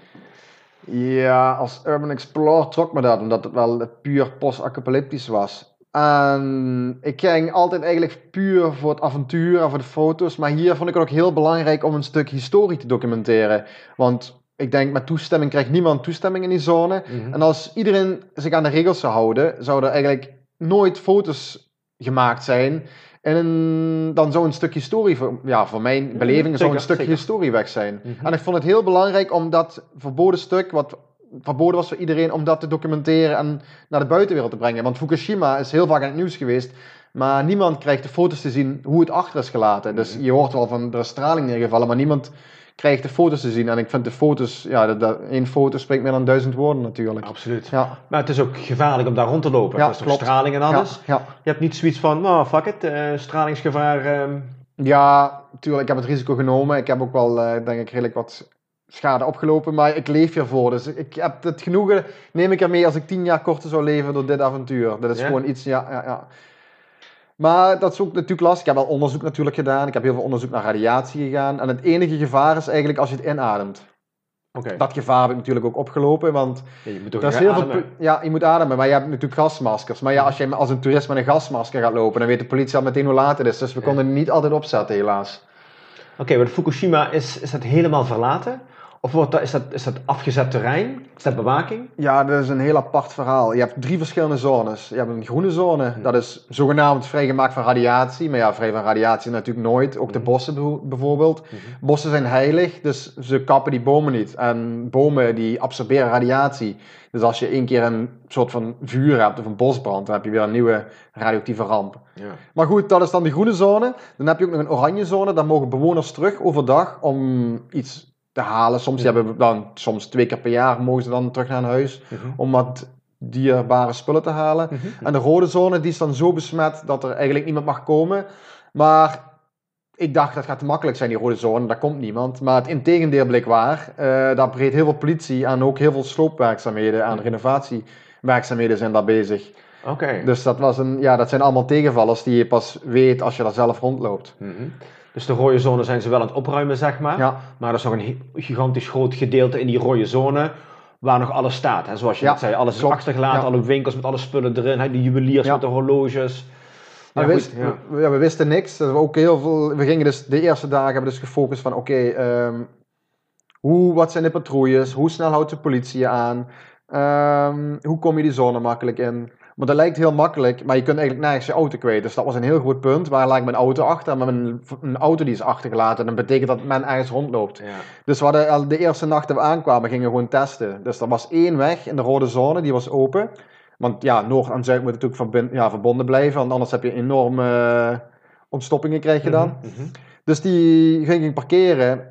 Ja, als Urban Explorer trok me dat, omdat het wel puur post-apocalyptisch was. En ik ging altijd eigenlijk puur voor het avontuur en voor de foto's. Maar hier vond ik het ook heel belangrijk om een stuk historie te documenteren. Want ik denk, met toestemming krijgt niemand toestemming in die zone. Mhm. En als iedereen zich aan de regels zou houden, zouden er eigenlijk nooit foto's gemaakt zijn. En een- dan zou een stuk historie, voor, ja, voor mijn beleving, zou een stuk zeker. historie weg zijn. Mhm. En ik vond het heel belangrijk om dat verboden stuk, wat verboden was voor iedereen, om dat te documenteren en naar de buitenwereld te brengen. Want Fukushima is heel vaak in het nieuws geweest, maar niemand krijgt de foto's te zien hoe het achter is gelaten. Dus Mhm. je hoort wel van er is straling neergevallen, maar niemand krijgt de foto's te zien. En ik vind de foto's, ja, dat, dat, één foto spreekt meer dan duizend woorden natuurlijk. Absoluut. Ja, Maar het is ook gevaarlijk om daar rond te lopen. Ja, er is toch straling en alles. ja, ja. Je hebt niet zoiets van, nou fuck it, eh, stralingsgevaar. ehm, Ja, natuurlijk, ik heb het risico genomen. Ik heb ook wel, eh, denk ik, redelijk wat schade opgelopen. Maar ik leef hiervoor. Dus ik heb het genoegen, neem ik ermee als ik tien jaar korter zou leven door dit avontuur. Dat is Ja? gewoon iets, ja, ja, ja. Maar dat is ook natuurlijk lastig. Ik heb wel onderzoek natuurlijk gedaan. Ik heb heel veel onderzoek naar radiatie gegaan. En het enige gevaar is eigenlijk als je het inademt. Dat gevaar heb ik natuurlijk ook opgelopen, want Ja, je moet ook dat is heel veel... Ja, je moet ademen, maar je hebt natuurlijk gasmaskers. Maar ja, als je als een toerist met een gasmasker gaat lopen, dan weet de politie al meteen hoe laat het is. Dus we Ja. konden het niet altijd opzetten, helaas. Oké, maar Fukushima, is, is dat helemaal verlaten? Of wordt dat, is, dat, is dat afgezet terrein? Is dat bewaking? Ja, dat is een heel apart verhaal. Je hebt drie verschillende zones. Je hebt een groene zone, dat is zogenaamd vrijgemaakt van radiatie. Maar ja, vrij van radiatie natuurlijk nooit. Ook de Mhm. bossen bijvoorbeeld. Bossen zijn heilig, dus ze kappen die bomen niet. En bomen die absorberen radiatie. Dus als je één keer een soort van vuur hebt of een bosbrand, dan heb je weer een nieuwe radioactieve ramp. Ja. Maar goed, dat is dan de groene zone. Dan heb je ook nog een oranje zone. Daar mogen bewoners terug overdag om iets te halen. Soms, Ja. hebben dan, soms twee keer per jaar mogen ze dan terug naar huis om wat dierbare spullen te halen. En de rode zone die is dan zo besmet dat er eigenlijk niemand mag komen. Maar ik dacht dat gaat makkelijk zijn, die rode zone. Daar komt niemand. Maar het integendeel bleek waar. Eh, daar breedt heel veel politie en ook heel veel sloopwerkzaamheden en renovatiewerkzaamheden zijn daar bezig. Oké. Dus dat, was een, ja, dat zijn allemaal tegenvallers die je pas weet als je daar zelf rondloopt. Mhm. Dus de rode zone zijn ze wel aan het opruimen, zeg maar. Ja, Maar er is nog een gigantisch groot gedeelte in die rode zone waar nog alles staat. Hè? Zoals je net zei, alles is klopt. achtergelaten, alle winkels met alle spullen erin, hè, de juweliers met de horloges. Maar Ja, we, goed, wist- ja. we, ja, we wisten niks. Dus we, ook heel veel, we gingen dus de eerste dagen hebben we dus gefocust van oké, ehm, hoe, wat zijn de patrouilles? Hoe snel houdt de politie je aan? Ehm, hoe kom je die zone makkelijk in? Want dat lijkt heel makkelijk, maar je kunt eigenlijk nergens je auto kwijt. Dus dat was een heel goed punt. Waar laat ik mijn auto achter? Maar een, een auto die is achtergelaten. Dan betekent dat men ergens rondloopt. Ja. Dus we hadden al de eerste nacht dat we aankwamen, gingen we gewoon testen. Dus er was één weg in de rode zone, die was open. Want ja, Noord en Zuid moeten natuurlijk ja, verbonden blijven, want anders heb je enorme eh, ontstoppingen krijg je dan. Mhm, mhm. Dus die ging ik parkeren.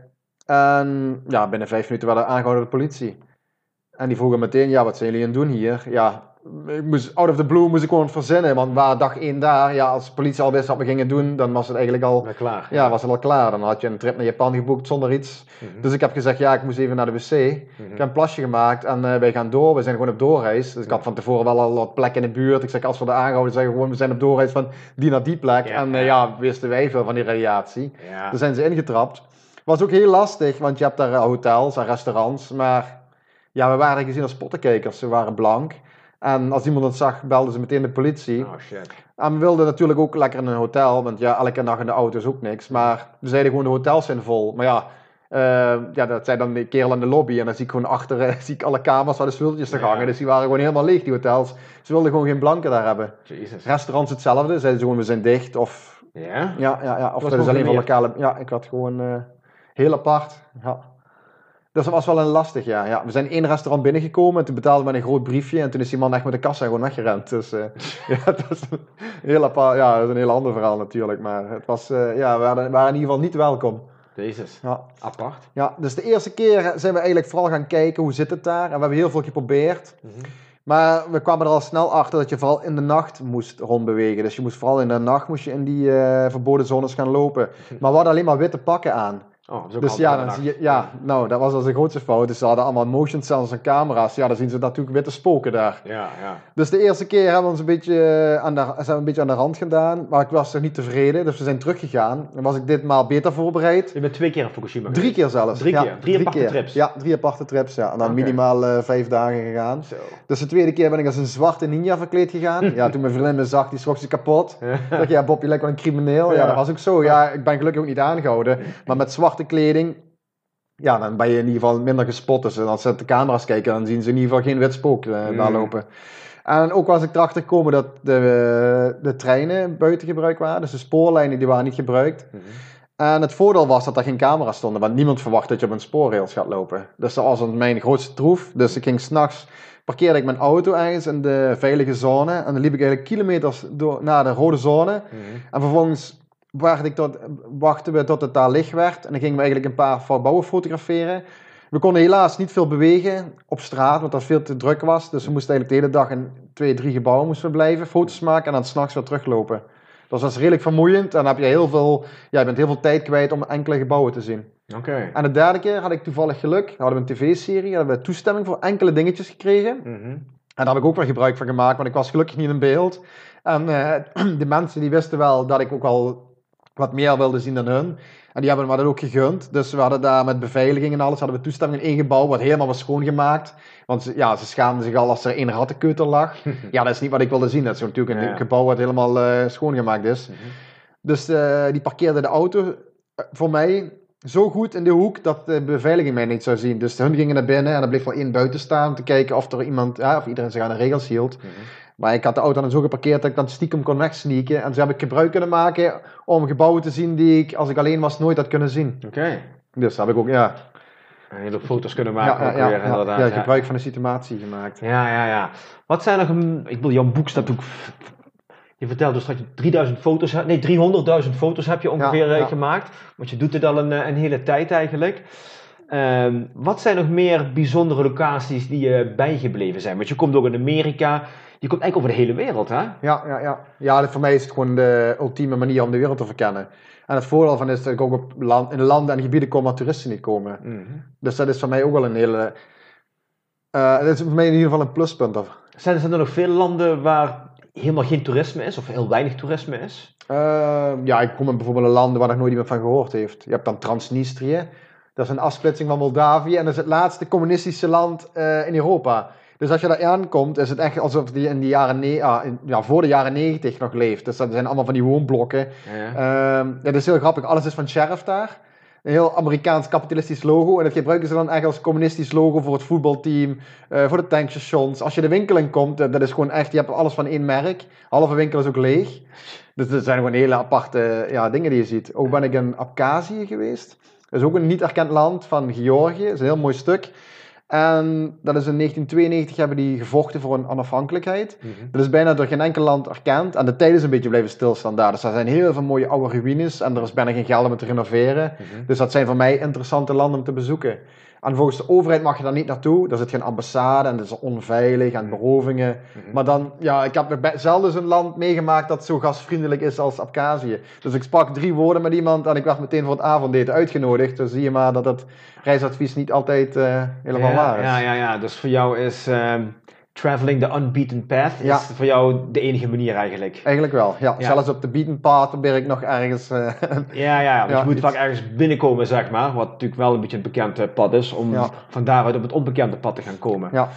En ja, binnen vijf minuten werden we aangehouden door de politie. En die vroegen meteen, ja, wat zijn jullie aan het doen hier? Ja, ik moest, out of the blue moest ik gewoon verzinnen. Want waar dag één daar, ja, als de politie al wist wat we gingen doen, dan was het eigenlijk al, klaar. ja, was het al klaar. Dan had je een trip naar Japan geboekt zonder iets. Mhm. Dus ik heb gezegd, ja, ik moest even naar de wc. Ik Mhm. heb een plasje gemaakt en eh, wij gaan door. We zijn gewoon op doorreis. Dus ik had van tevoren wel al wat plekken in de buurt. Ik zeg, als we er aangehouden zeggen gewoon, we zijn op doorreis van die naar die plek. Ja. En eh, ja, wisten wij veel van die radiatie. Daar zijn ze ingetrapt. Was ook heel lastig, want je hebt daar eh, hotels en restaurants. Maar ja, we waren gezien als pottenkijkers. Ze waren blank. En als iemand het zag, belden ze meteen de politie. Oh shit. En we wilden natuurlijk ook lekker in een hotel, want ja, elke dag in de auto is ook niks. Maar we zeiden gewoon, de hotels zijn vol. Maar ja, eh, ja dat zei dan de kerel in de lobby. En dan zie ik gewoon achter eh, <laughs> zie ik alle kamers waar de spulletjes te Ja. hangen. Dus die waren gewoon helemaal leeg, die hotels. Ze wilden gewoon geen blanken daar hebben. Jezus. Restaurants hetzelfde, zeiden ze gewoon, we zijn dicht. Of Ja? ja, ja, ja. Of dat is alleen voor lokale. Ja, ik had gewoon eh, heel apart. Ja. Dat was wel een lastig, ja. ja. We zijn in één restaurant binnengekomen en toen betaalden we met een groot briefje. En toen is die man echt met de kassa gewoon weggerend. Dus eh, <laughs> ja, dat is een heel apart. Ja, dat is een heel ander verhaal natuurlijk. Maar het was, eh, ja, we waren, we waren in ieder geval niet welkom. Jezus. Ja. Apart. ja, dus de eerste keer zijn we eigenlijk vooral gaan kijken hoe zit het daar. En we hebben heel veel geprobeerd. Mhm. Maar we kwamen er al snel achter dat je vooral in de nacht moest rondbewegen. Dus je moest vooral in de nacht moest je in die eh, verboden zones gaan lopen. Maar we hadden alleen maar witte pakken aan. Oh, Dus ja, dan zie je, ja, nou, dat was onze grootste fout. Dus ze hadden allemaal motion sensors en camera's. Ja, dan zien ze natuurlijk witte spoken daar. Ja, ja. Dus de eerste keer hebben we ons een beetje eh, aan de, zijn we een beetje aan de rand gedaan. Maar ik was nog niet tevreden, dus we zijn teruggegaan. Dan was ik ditmaal beter voorbereid. Je bent twee keer in Fukushima Drie keer zelfs. Drie Ja, keer? Drie aparte keer. trips? Ja, drie aparte trips. Ja. En dan minimaal eh, vijf dagen gegaan. Zo. Dus de tweede keer ben ik als een zwarte ninja verkleed gegaan. <laughs> Ja, toen mijn vriendin me zag, die schrok zich kapot. Dacht, ja, Bob, je lijkt wel een crimineel. Ja, dat was ook zo. Ja, ik ben gelukkig ook niet aangehouden. Maar met zwarte kleding, ja, dan ben je in ieder geval minder gespot. Dus als ze de camera's kijken, dan zien ze in ieder geval geen wit spook eh, daar Mm. lopen. En ook was ik erachter gekomen dat de, de treinen buiten gebruikt waren. Dus de spoorlijnen die waren niet gebruikt. Mhm. En het voordeel was dat er geen camera's stonden, want niemand verwacht dat je op een spoorrails gaat lopen. Dus dat was mijn grootste troef. Dus ik ging s'nachts, parkeerde ik mijn auto ergens in de veilige zone. En dan liep ik eigenlijk kilometers door, naar de rode zone. Mhm. En vervolgens wachtte ik tot, wachten we tot het daar licht werd. En dan gingen we eigenlijk een paar verbouwen fotograferen. We konden helaas niet veel bewegen op straat, want dat veel te druk was. Dus we moesten eigenlijk de hele dag in twee, drie gebouwen moesten we blijven, foto's maken en dan s'nachts weer teruglopen. Dat was redelijk vermoeiend. En dan heb je heel veel, ja, je bent heel veel tijd kwijt om enkele gebouwen te zien. Oké. En de derde keer had ik toevallig geluk. Dan hadden we een tv-serie, hadden we toestemming voor enkele dingetjes gekregen. Mhm. En daar heb ik ook wel gebruik van gemaakt, want ik was gelukkig niet in beeld. En eh, <clears throat> de mensen die wisten wel dat ik ook wel wat meer wilde zien dan hun. En die hebben dat ook gegund. Dus we hadden daar met beveiliging en alles hadden we toestemming in één gebouw, wat helemaal was schoongemaakt. Want ze, ja, ze schaamden zich al als er één rattenkeuter lag. <laughs> ja, dat is niet wat ik wilde zien. Dat is natuurlijk een Ja. gebouw wat helemaal eh, schoongemaakt is. Mhm. Dus eh, die parkeerde de auto eh, voor mij zo goed in de hoek dat de beveiliging mij niet zou zien. Dus hun gingen naar binnen en er bleef wel één buiten staan om te kijken of er iemand, ja, of iedereen zich aan de regels hield. Mhm. Maar ik had de auto dan zo geparkeerd dat ik dan stiekem kon wegsneaken. En zo heb ik gebruik kunnen maken om gebouwen te zien die ik, als ik alleen was, nooit had kunnen zien. Oké. Dus dat heb ik ook, ja, En je hebt foto's kunnen maken ja, ook ja, weer, ja, inderdaad. ja, gebruik van de situatie gemaakt. Ja, ja, ja. Wat zijn nog. Ik wil, jouw boek staat ook... Je vertelde dus straks 3000 foto's... heb- Nee, 300.000 foto's heb je ongeveer Ja, eh, ja. gemaakt. Want je doet het al een, eh, een hele tijd eigenlijk. Ehm, wat zijn nog meer bijzondere locaties die je bijgebleven zijn? Want je komt ook in Amerika. Je komt eigenlijk over de hele wereld, hè? Ja, ja, ja. ja voor mij is het gewoon de ultieme manier om de wereld te verkennen. En het voordeel van is dat ik ook op land, in landen en gebieden kom waar toeristen niet komen. Dus dat is voor mij ook wel een hele... eh dat is voor mij in ieder geval een pluspunt. Of, Zijn er nog veel landen waar helemaal geen toerisme is? Of heel weinig toerisme is? Eh, ja, ik kom in bijvoorbeeld in landen waar nog nooit iemand van gehoord heeft. Je hebt dan Transnistrië. Dat is een afsplitsing van Moldavië. En dat is het laatste communistische land eh, in Europa. Dus als je daar aankomt, is het echt alsof die in de jaren ne- ah, in- ja, voor de jaren negentig nog leeft. Dus dat zijn allemaal van die woonblokken. Ja. Ehm, ja, dat is heel grappig. Alles is van Sheriff daar. Een heel Amerikaans kapitalistisch logo. En dat gebruiken ze dan echt als communistisch logo voor het voetbalteam, eh, voor de tankstations. Als je de winkel in komt, eh, dat is gewoon echt, je hebt alles van één merk. Halve winkel is ook leeg. Dus dat zijn gewoon hele aparte ja, dingen die je ziet. Ook ben ik in Abkhazie geweest. Dat is ook een niet erkend land van Georgië. Dat is een heel mooi stuk. En dat is in 1992 hebben die gevochten voor een onafhankelijkheid. Mhm. Dat is bijna door geen enkel land erkend. En de tijd is een beetje blijven stilstaan daar. Dus er zijn heel veel mooie oude ruïnes en er is bijna geen geld om het te renoveren. Mhm. Dus dat zijn voor mij interessante landen om te bezoeken. En volgens de overheid mag je daar niet naartoe. Daar zit geen ambassade en het is onveilig en berovingen. Mhm. Maar dan, ja, ik heb zelden een land meegemaakt dat zo gastvriendelijk is als Abkhazie. Dus ik sprak drie woorden met iemand en ik werd meteen voor het avondeten uitgenodigd. Dus zie je maar dat het reisadvies niet altijd eh, helemaal ja, waar is. Ja, ja, ja. Dus voor jou is ehm, traveling the unbeaten path Ja. is voor jou de enige manier eigenlijk. Eigenlijk wel, ja. Ja. Zelfs op de beaten path probeer ik nog ergens... eh, <laughs> Ja, ja, want Ja, je moet iets- vaak ergens binnenkomen, zeg maar. Wat natuurlijk wel een beetje een bekend eh, pad is, om van daaruit op het onbekende pad te gaan komen. ja,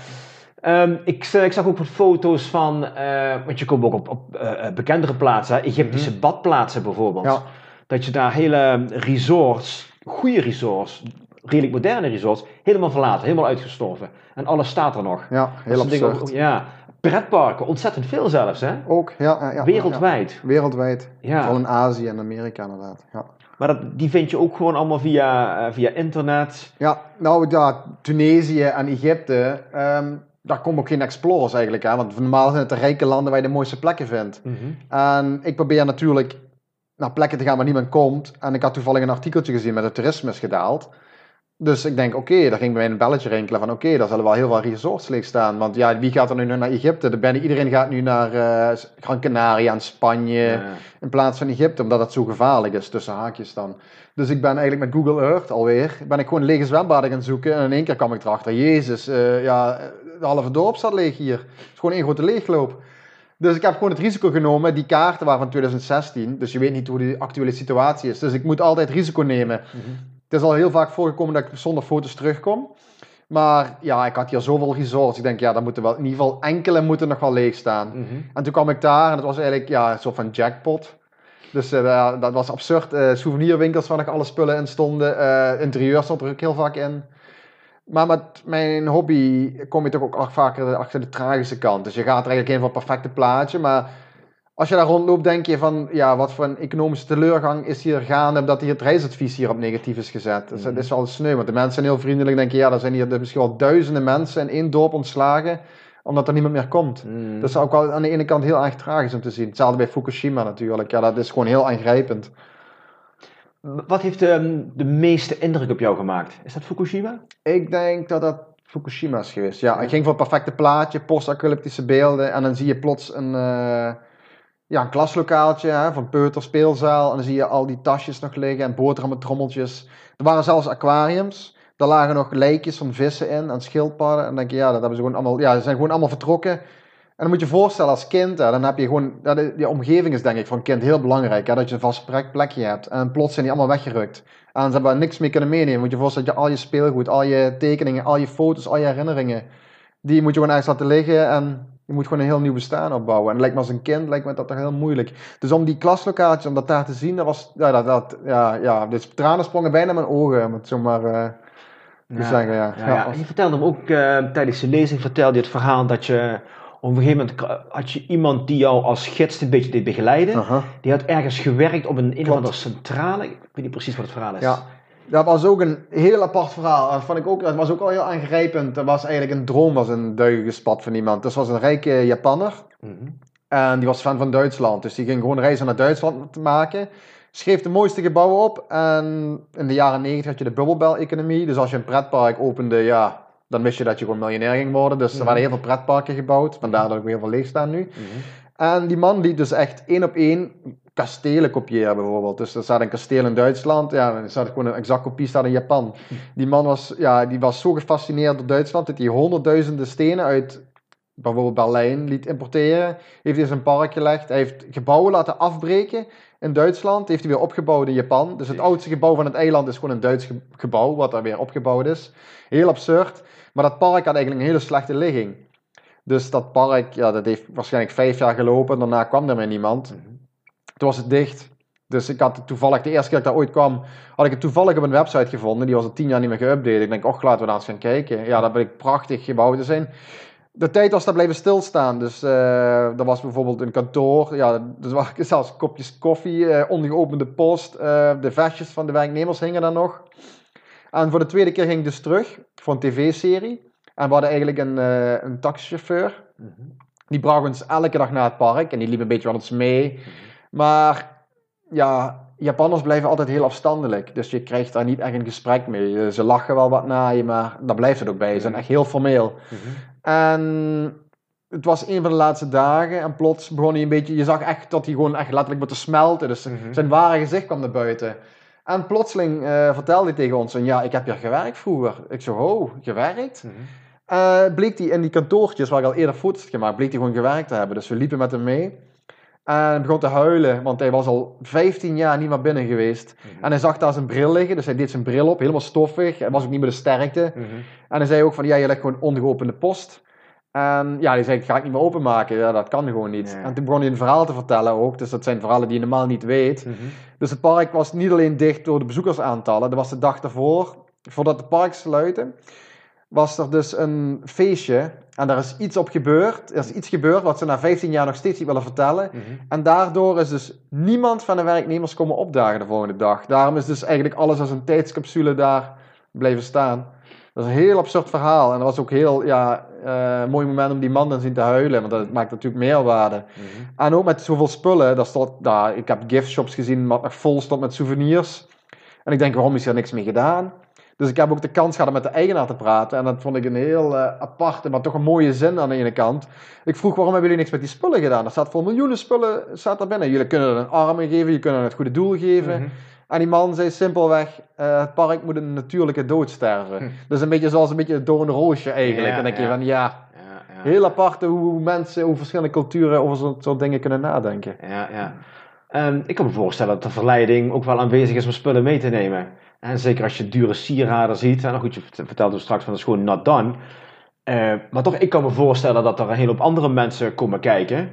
Ehm, ik, z- ik zag ook wat foto's van, eh, want je komt ook op, op eh, eh, bekendere plaatsen, Egyptische badplaatsen bijvoorbeeld. Mhm. Dat je daar hele resorts, goede resorts, redelijk moderne resorts, helemaal verlaten, helemaal uitgestorven. En alles staat er nog. ja, heel dingen ja, pretparken, ontzettend veel zelfs, hè? Ook, ja, ja. Wereldwijd. Ja, wereldwijd. Ja. Vooral in Azië en Amerika inderdaad. Ja. Maar dat, die vind je ook gewoon allemaal via, eh, via internet. Ja, nou ja, Tunesië en Egypte, ehm, daar komen ook geen explorers eigenlijk aan. Want normaal zijn het de rijke landen waar je de mooiste plekken vindt. En ik probeer natuurlijk naar plekken te gaan waar niemand komt. En ik had toevallig een artikeltje gezien met het toerisme is gedaald. Dus ik denk, oké, daar ging bij mij een belletje rinkelen van oké, daar zullen wel heel veel resorts leeg staan. Want ja, wie gaat er nu naar Egypte? De- Bijna iedereen gaat nu naar eh, Gran Canaria en Spanje Ja. in plaats van Egypte, omdat het zo gevaarlijk is, tussen haakjes dan. Dus ik ben eigenlijk met Google Earth alweer, ben ik gewoon lege zwembaden gaan zoeken en in één keer kwam ik erachter, jezus, eh, ja, de halve dorp staat leeg hier. Het is gewoon één grote leegloop. Dus ik heb gewoon het risico genomen, die kaarten waren van 2016, dus je weet niet hoe de actuele situatie is. Dus ik moet altijd risico nemen. Het is al heel vaak voorgekomen dat ik zonder foto's terugkom. Maar ja, ik had hier zoveel resorts. Ik denk, ja, dan moeten wel, in ieder geval enkele moeten nog wel leeg staan. Mhm. En toen kwam ik daar en het was eigenlijk ja, een soort van jackpot. Dus eh, dat was absurd. Eh, souvenirwinkels waar nog alle spullen in stonden. Eh, interieur stond er ook heel vaak in. Maar met mijn hobby kom je toch ook vaker achter de tragische kant. Dus je gaat er eigenlijk in voor het perfecte plaatje. Maar als je daar rondloopt, denk je van, ja, wat voor een economische teleurgang is hier gaande, omdat hier het reisadvies hier op negatief is gezet. Dus dat is wel sneu, want de mensen zijn heel vriendelijk. Denken, ja, er zijn hier misschien wel duizenden mensen in één dorp ontslagen, omdat er niemand meer komt. Mm. Dat is ook wel aan de ene kant heel erg tragisch om te zien. Hetzelfde bij Fukushima natuurlijk. Ja, dat is gewoon heel aangrijpend. Wat heeft ehm, de meeste indruk op jou gemaakt? Is dat Fukushima? Ik denk dat dat Fukushima is geweest. Ja, ik ging voor het perfecte plaatje, post-apocalyptische beelden. En dan zie je plots een, eh, ja, een klaslokaaltje hè, van peuter, speelzaal. En dan zie je al die tasjes nog liggen en boterhammen, trommeltjes. Er waren zelfs aquariums. Daar lagen nog lijkjes van vissen in en schildpadden. En dan denk je, ja, dat hebben ze gewoon allemaal, ja, ze zijn gewoon allemaal vertrokken. En dan moet je je voorstellen als kind, dan heb je gewoon, ja, die omgeving is denk ik voor een kind heel belangrijk. Hè, dat je een vast plek- plekje hebt. En plots zijn die allemaal weggerukt. En ze hebben niks meer kunnen meenemen. Moet je je voorstellen dat je al je speelgoed, al je tekeningen, al je foto's, al je herinneringen, die moet je gewoon ergens laten liggen en je moet gewoon een heel nieuw bestaan opbouwen. En het lijkt me als een kind, lijkt me dat toch heel moeilijk. Dus om die klaslocatie, om dat daar te zien, dat was, ja, dat, dat, ja, ja, dus tranen sprongen bijna mijn ogen, om het zo maar eh, zeggen, ja. Ja, Je vertelde hem ook eh, tijdens de lezing, vertelde je het verhaal dat je op een gegeven moment had je iemand die jou als gids een beetje deed begeleiden. Die had ergens gewerkt op een, een of Klopt. andere centrale. Ik weet niet precies wat het verhaal is. Ja, dat was ook een heel apart verhaal. Dat, vond ik ook, dat was ook al heel aangrijpend. Dat was eigenlijk een droom, was een duigen gespat van iemand. Dus was een rijke Japanner. Mhm. En die was fan van Duitsland. Dus die ging gewoon reizen naar Duitsland te maken. Schreef de mooiste gebouwen op. En in de jaren 90 had je de bubbelbel-economie. Dus als je een pretpark opende, ja, dan wist je dat je gewoon miljonair ging worden. Dus er Mhm. werden heel veel pretparken gebouwd. Vandaar dat ook heel veel leeg staan nu. Mhm. En die man liet dus echt één op één kastelen kopiëren bijvoorbeeld. Dus er staat een kasteel in Duitsland, ja, er staat gewoon een exact kopie staat in Japan. Die man was, ja, die was zo gefascineerd door Duitsland dat hij honderdduizenden stenen uit bijvoorbeeld Berlijn liet importeren. Heeft hij zijn park gelegd. Hij heeft gebouwen laten afbreken in Duitsland. Heeft hij weer opgebouwd in Japan. Dus het oudste gebouw van het eiland is gewoon een Duits ge- gebouw, wat daar weer opgebouwd is. Heel absurd. Maar dat park had eigenlijk een hele slechte ligging. Dus dat park, ja, dat heeft waarschijnlijk vijf jaar gelopen. Daarna kwam er meer niemand. Mhm. Toen was het dicht. Dus ik had toevallig, de eerste keer dat ik daar ooit kwam, had ik het toevallig op een website gevonden. Die was al tien jaar niet meer geüpdate. Ik denk, och, laten we daar eens gaan kijken. Ja, dat bleek prachtig gebouwd te zijn. De tijd was daar blijven stilstaan. Dus er was bijvoorbeeld een kantoor. Ja, er waren <laughs> zelfs kopjes koffie, eh, ongeopende post. eh, de vestjes van de werknemers hingen daar nog. En voor de tweede keer ging ik dus terug voor een tv-serie. En we hadden eigenlijk een, een taxichauffeur. Mhm. Die bracht ons elke dag naar het park en die liep een beetje met ons mee. Maar ja, Japanners blijven altijd heel afstandelijk. Dus je krijgt daar niet echt een gesprek mee. Eh, Ze lachen wel wat naar je, maar daar blijft het ook bij. Ze zijn echt heel formeel. Mhm. En het was een van de laatste dagen en plots begon hij een beetje... Je zag echt dat hij gewoon echt letterlijk te smelten. Dus Mhm. zijn ware gezicht kwam naar buiten. En plotseling eh, vertelde hij tegen ons, en ja, ik heb hier gewerkt vroeger. Ik zo, oh, gewerkt? Eh, bleek hij in die kantoortjes waar ik al eerder foto's had gemaakt, bleek hij gewoon gewerkt te hebben. Dus we liepen met hem mee. En hij begon te huilen, want hij was al 15 jaar niet meer binnen geweest. Mhm. En hij zag daar zijn bril liggen, dus hij deed zijn bril op, helemaal stoffig. Hij was ook niet meer de sterkte. Mhm. En hij zei ook van, ja, je legt gewoon ongeopende post. En ja, hij zei, ik ga ik niet meer openmaken. Ja, dat kan gewoon niet. En toen begon hij een verhaal te vertellen ook. Dus dat zijn verhalen die je normaal niet weet. Mhm. Dus het park was niet alleen dicht door de bezoekersaantallen. Dat was de dag daarvoor, voordat de park sluiten, was er dus een feestje. En daar is iets op gebeurd. Er is iets gebeurd wat ze na 15 jaar nog steeds niet willen vertellen. Mhm. En daardoor is dus niemand van de werknemers komen opdagen de volgende dag. Daarom is dus eigenlijk alles als een tijdscapsule daar blijven staan. Dat is een heel absurd verhaal. En dat was ook heel ja, eh, mooi moment om die man dan zien te huilen. Want dat maakt natuurlijk meerwaarde. Mhm. En ook met zoveel spullen. Daar stond, ik heb giftshops gezien wat nog vol stond met souvenirs. En ik denk, waarom is er niks mee gedaan? Dus ik heb ook de kans gehad om met de eigenaar te praten. En dat vond ik een heel eh, aparte, maar toch een mooie zin aan de ene kant. Ik vroeg, waarom hebben jullie niks met die spullen gedaan? Er staat voor miljoenen spullen staat daar binnen. Jullie kunnen het een armen geven, je kunnen het het goede doel geven. Mhm. En die man zei simpelweg, eh, het park moet een natuurlijke dood sterven. Hm. Dus een beetje zoals een beetje het dode roosje eigenlijk. Ja, en dan denk je van, ja, Ja, ja. heel aparte hoe mensen, hoe verschillende culturen over zo'n soort dingen kunnen nadenken. Ja, ja. Ehm, ik kan me voorstellen dat de verleiding ook wel aanwezig is om spullen mee te nemen. En zeker als je dure sieraden ziet. En nou goed, je vert- vertelde straks van dat is gewoon not done. Eh, maar toch, ik kan me voorstellen dat er een hele hoop andere mensen komen kijken.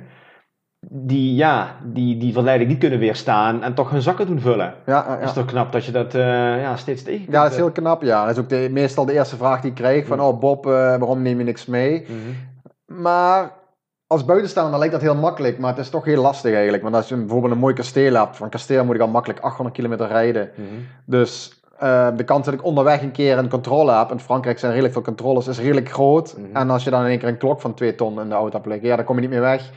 Die, ja, die die verleiding niet kunnen weerstaan en toch hun zakken doen vullen. Ja, is toch knap dat je dat eh, ja, steeds tegenkomt. Ja, dat is heel knap, ja. Dat is ook de, meestal de eerste vraag die ik kreeg. Van, oh Bob, eh, waarom neem je niks mee? Mhm. Maar als buitenstaander lijkt dat heel makkelijk, maar het is toch heel lastig eigenlijk. Want als je bijvoorbeeld een mooi kasteel hebt, van kasteel moet ik al makkelijk 800 kilometer rijden. Mhm. Dus eh, de kans dat ik onderweg een keer een controle heb, in Frankrijk zijn redelijk veel controles, is redelijk groot. Mhm. En als je dan in één keer een klok van 2 ton in de auto hebt liggen, ja, dan kom je niet meer weg.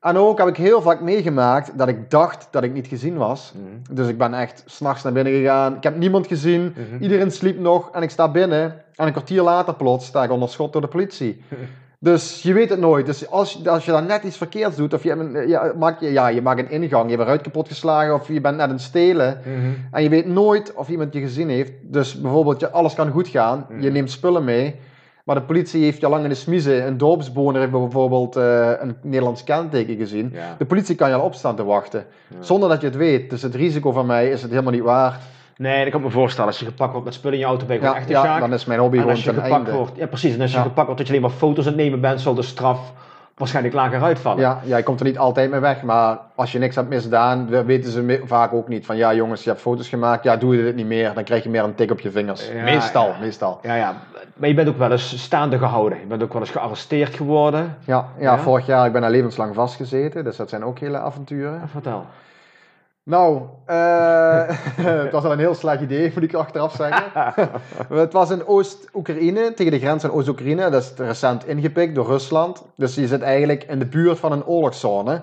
En ook heb ik heel vaak meegemaakt dat ik dacht dat ik niet gezien was. Mhm. Dus ik ben echt s'nachts naar binnen gegaan. Ik heb niemand gezien. Mhm. Iedereen sliep nog. En ik sta binnen. En een kwartier later plots sta ik onder schot door de politie. <laughs> Dus je weet het nooit. Dus als, je- als je dan net iets verkeerds doet, of je, hebt een- ja, maak je, ja, je maakt een ingang, je hebt een ruit kapot geslagen, of je bent net aan het stelen. Mhm. En je weet nooit of iemand je gezien heeft. Dus bijvoorbeeld, je, alles kan goed gaan. Je Mhm. neemt spullen mee. Maar de politie heeft je al lang in de smiezen. Een dorpsbewoner heeft bijvoorbeeld eh, een Nederlands kenteken gezien. Ja. De politie kan je al opstaan te wachten. Ja. Zonder dat je het weet. Dus het risico van mij is het helemaal niet waard. Nee, dat kan ik me voorstellen. Als je gepakt wordt met spullen in je auto, ben je gewoon echt een ja sjaak. dan is mijn hobby En gewoon als je ten gepakt einde. wordt, ja precies, en als je gepakt wordt dat je alleen maar foto's aan het nemen bent, zal de straf waarschijnlijk lager uitvallen. Ja, ja, je komt er niet altijd mee weg, maar als je niks hebt misdaan, we- weten ze vaak ook niet van ja jongens, je hebt foto's gemaakt, ja doe je dit niet meer, dan krijg je meer een tik op je vingers. Ja, meestal, ja. meestal. Ja, ja, maar je bent ook wel eens staande gehouden. Je bent ook wel eens gearresteerd geworden. Ja, ja, Ja? vorig jaar ik ben daar levenslang vastgezeten, dus dat zijn ook hele avonturen. Vertel. Nou, eh, <laughs> het was al een heel slecht idee, moet ik achteraf zeggen. <laughs> het was in Oost-Oekraïne, tegen de grens van Oost-Oekraïne. Dat is recent ingepikt door Rusland. Dus je zit eigenlijk in de buurt van een oorlogszone.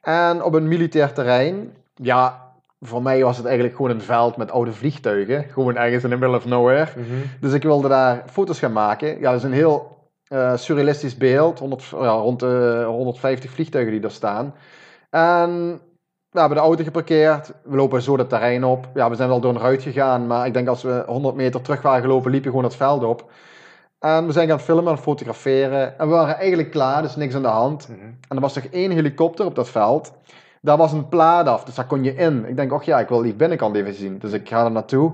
En op een militair terrein, ja, voor mij was het eigenlijk gewoon een veld met oude vliegtuigen. Gewoon ergens in the middle of nowhere. Dus ik wilde daar foto's gaan maken. Ja, dat is een heel eh, surrealistisch beeld. 100, ja, rond de 150 vliegtuigen die daar staan. En we hebben de auto geparkeerd. We lopen zo het terrein op. Ja, we zijn wel door een ruit gegaan. Maar ik denk als we 100 meter terug waren gelopen, liep je gewoon het veld op. En we zijn gaan filmen en fotograferen. En we waren eigenlijk klaar, dus niks aan de hand. Mhm. En er was nog één helikopter op dat veld. Daar was een plaat af, dus daar kon je in. Ik denk, och ja, ik wil die binnenkant even zien. Dus ik ga er naartoe.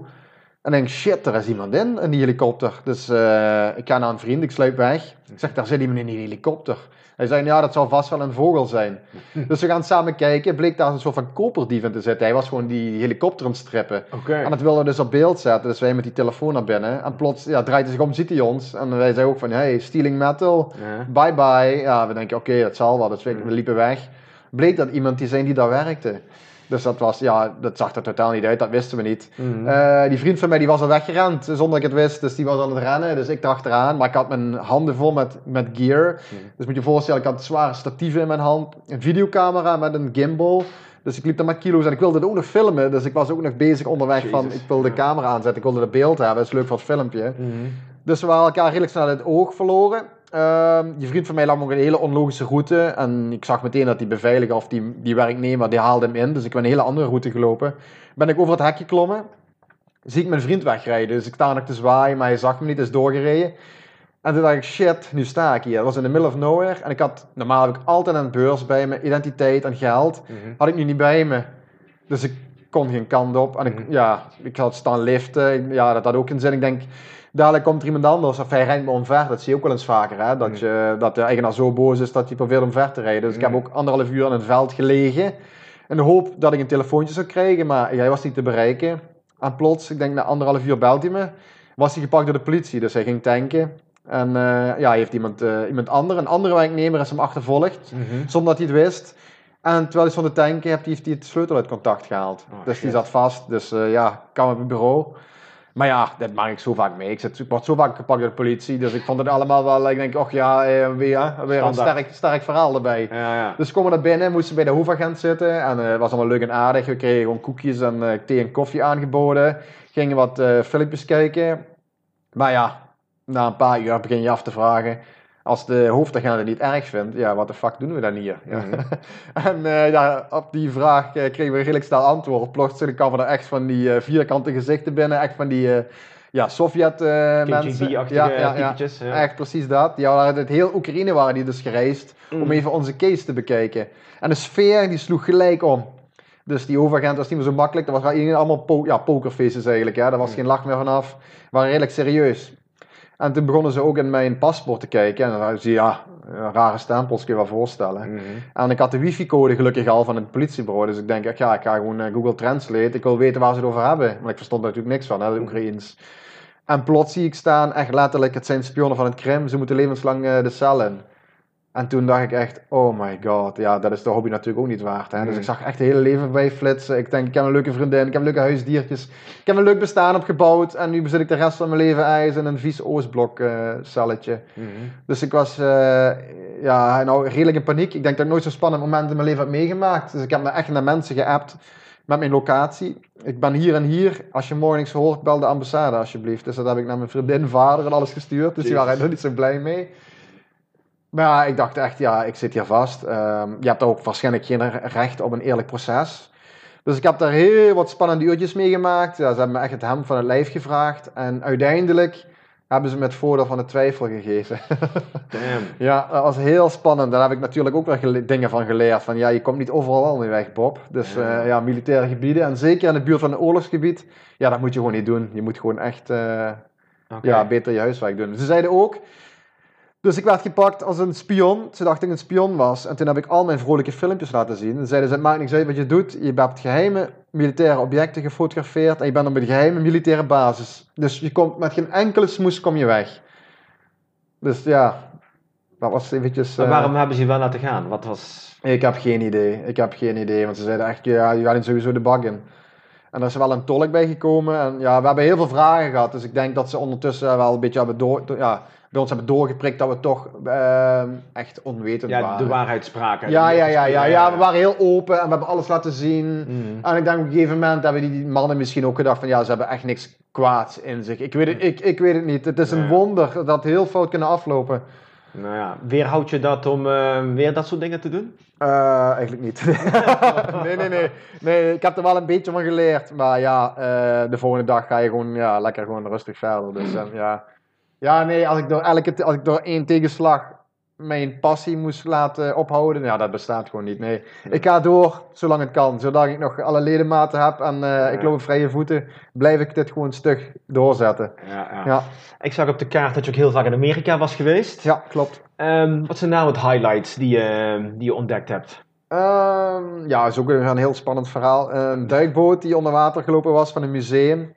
En denk, shit, er is iemand in, in die helikopter. Dus eh, ik ga naar een vriend, ik sluip weg. Ik zeg, daar zit iemand in die helikopter. Hij zei, ja, dat zou vast wel een vogel zijn. <laughs> dus we gaan samen kijken. Bleek daar een soort van koperdief in te zitten. Hij was gewoon die helikopter aan het strippen. En dat wilden we dus op beeld zetten. Dus wij met die telefoon naar binnen. En plots ja, draait hij zich om, ziet hij ons. En wij zeiden ook van, hey, stealing metal. Ja. Bye bye. Ja, we denken, oké, dat zal wel. Dus we, we liepen weg. Bleek dat iemand die zijn die daar werkte. Dus dat was, ja, dat zag er totaal niet uit, dat wisten we niet. Mhm. Eh, die vriend van mij die was al weggerend zonder dat ik het wist. Dus die was aan het rennen. Dus ik erachteraan. Maar ik had mijn handen vol met, met gear. Dus moet je je voorstellen, ik had zware statieven in mijn hand. Een videocamera met een gimbal. Dus ik liep daar met kilo's en ik wilde het ook nog filmen. Dus ik was ook nog bezig onderweg van ik wilde de ja. camera aanzetten. Ik wilde het beeld hebben. Dat is leuk voor het filmpje. Mhm. Dus we waren elkaar redelijk snel uit het oog verloren. Ehm, die vriend van mij lag nog een hele onlogische route. En ik zag meteen dat die beveiliger of die, die werknemer, die haalde hem in. Dus ik ben een hele andere route gelopen. Ben ik over het hek geklommen. Zie ik mijn vriend wegrijden. Dus ik sta nog te zwaaien, maar hij zag me niet, is doorgereden. En toen dacht ik, shit, nu sta ik hier. Dat was in the middle of nowhere. En ik had, normaal heb ik altijd een beurs bij me, identiteit en geld. Mhm. Had ik nu niet bij me. Dus ik kon geen kant op. En ik, Mhm. ja, ik had staan liften. Ja, dat had ook een zin. Ik denk, dadelijk komt er iemand anders of hij rijdt me omver. Dat zie je ook wel eens vaker. Hè? Dat, je, dat de eigenaar zo boos is dat hij probeert omver te rijden. Dus ik heb ook anderhalf uur in het veld gelegen. In de hoop dat ik een telefoontje zou krijgen. Maar hij was niet te bereiken. En plots, ik denk na anderhalf uur belt hij me. Was hij gepakt door de politie. Dus hij ging tanken. En eh, ja, hij heeft iemand, eh, iemand ander, een andere werknemer is hem achtervolgd. Mhm. Zonder dat hij het wist. En terwijl hij stond te tanken, heeft hij, heeft hij het sleutel uit contact gehaald. Oh, dus die shit. zat vast. Dus eh, ja, kwam op het bureau. Maar ja, dat maak ik zo vaak mee. Ik, zit, ik word zo vaak gepakt door de politie. Dus ik vond het allemaal wel... Ik denk, och ja, eh, weer, hè, weer een sterk, sterk verhaal erbij. Ja, ja. Dus we komen naar binnen, moesten bij de hoofdagent zitten. En eh, het was allemaal leuk en aardig. We kregen gewoon koekjes en eh, thee en koffie aangeboden. Gingen wat eh, filmpjes kijken. Maar ja, na een paar uur begin je af te vragen. Als de hoofdagent het niet erg vindt, ja, wat de fuck doen we dan hier? Ja. Mhm. <laughs> en eh, ja, op die vraag eh, kregen we redelijk snel antwoord. Plotseling kwamen er echt van die eh, vierkante gezichten binnen. Echt van die ja, Sovjet eh mensen. KGB-achtige Ja, ja, ja. Ja. Echt precies dat. Die waren uit heel Oekraïne waren die dus gereisd om Mm. even onze case te bekijken. En de sfeer die sloeg gelijk om. Dus die overagent was niet meer zo makkelijk. Dat was allemaal po ja, pokerfaces eigenlijk. Hè. Daar was Mm. geen lach meer vanaf. waren redelijk serieus. En toen begonnen ze ook in mijn paspoort te kijken. En dan zie je, ja, rare stempels kun je wel voorstellen. Mhm. En ik had de wifi-code gelukkig al van het politiebureau. Dus ik denk, ja, ik ga gewoon eh, Google Translate. Ik wil weten waar ze het over hebben. Maar ik verstond er natuurlijk niks van, hè, de Oekraïens. En plots zie ik staan, echt letterlijk, het zijn spionnen van het Krim. Ze moeten levenslang eh, de cel in. En toen dacht ik echt, oh my god, ja, dat is de hobby natuurlijk ook niet waard. Hè? Dus Mhm. ik zag echt het hele leven voorbij flitsen. Ik denk, ik heb een leuke vriendin, ik heb leuke huisdiertjes. Ik heb een leuk bestaan opgebouwd. En nu zit ik de rest van mijn leven ijs in een vies Oostblok eh. Mhm. Dus ik was eh, ja, nou, redelijk in paniek. Ik denk dat ik nooit zo'n spannend moment in mijn leven heb meegemaakt. Dus ik heb naar echt naar mensen geappt met mijn locatie. Ik ben hier en hier. Als je morgen niks hoort, bel de ambassade alsjeblieft. Dus dat heb ik naar mijn vriendin, vader en alles gestuurd. Dus die waren er niet zo blij mee. Maar ja, ik dacht echt, ja, ik zit hier vast. Ehm, je hebt ook waarschijnlijk geen recht op een eerlijk proces. Dus ik heb daar heel wat spannende uurtjes meegemaakt. Ja, ze hebben me echt het hem van het lijf gevraagd. En uiteindelijk hebben ze me het voordeel van de twijfel gegeven. <laughs> Damn. Ja, dat was heel spannend. Daar heb ik natuurlijk ook wel gele- dingen van geleerd. Van ja, je komt niet overal al mee weg, Bob. Dus Ja. ja. militaire gebieden. En zeker in de buurt van een oorlogsgebied. Ja, dat moet je gewoon niet doen. Je moet gewoon echt eh, ja, beter je huiswerk doen. Ze zeiden ook... Dus ik werd gepakt als een spion. Ze dachten dat ik een spion was. En toen heb ik al mijn vrolijke filmpjes laten zien. En zeiden ze, het maakt niks uit wat je doet. Je hebt geheime militaire objecten gefotografeerd. En je bent op een geheime militaire basis. Dus je komt met geen enkele smoes kom je weg. Dus ja, dat was eventjes... Maar eh, waarom hebben ze je wel laten gaan? Wat was... ik heb geen idee. Ik heb geen idee. Want ze zeiden echt, ja, je gaat in sowieso de bak in. En er is wel een tolk bij gekomen. En ja, we hebben heel veel vragen gehad. Dus ik denk dat ze ondertussen wel een beetje hebben door, do- ja, bij ons hebben doorgeprikt dat we toch ehm, echt onwetend Ja, waren. de waarheid spraken. Ja, ja, ja, ja, ja, we waren heel open en we hebben alles laten zien. Mhm. En ik denk op een gegeven moment hebben die, die mannen misschien ook gedacht van ja, ze hebben echt niks kwaads in zich. Ik weet het, ik, ik weet het niet. Het is een wonder dat heel fout kunnen aflopen. Nou ja, weerhoud je dat om eh, weer dat soort dingen te doen? Eh, eigenlijk niet. <laughs> nee, nee, nee, nee. Ik heb er wel een beetje van geleerd. Maar ja, eh, de volgende dag ga je gewoon ja, lekker gewoon rustig verder. Dus eh, ja. Ja, nee, als ik, door elke, als ik door één tegenslag mijn passie moest laten ophouden, ja, dat bestaat gewoon niet. Nee, ik ga door zolang het kan. Zodat ik nog alle ledematen heb en eh, ik loop op vrije voeten, blijf ik dit gewoon stug doorzetten. Ja, ja. Ja, Ik zag op de kaart dat je ook heel vaak in Amerika was geweest. ja klopt. Ehm, wat zijn nou het highlights die je, die je ontdekt hebt? Ehm, ja, is ook weer een heel spannend verhaal. Een duikboot die onder water gelopen was van een museum.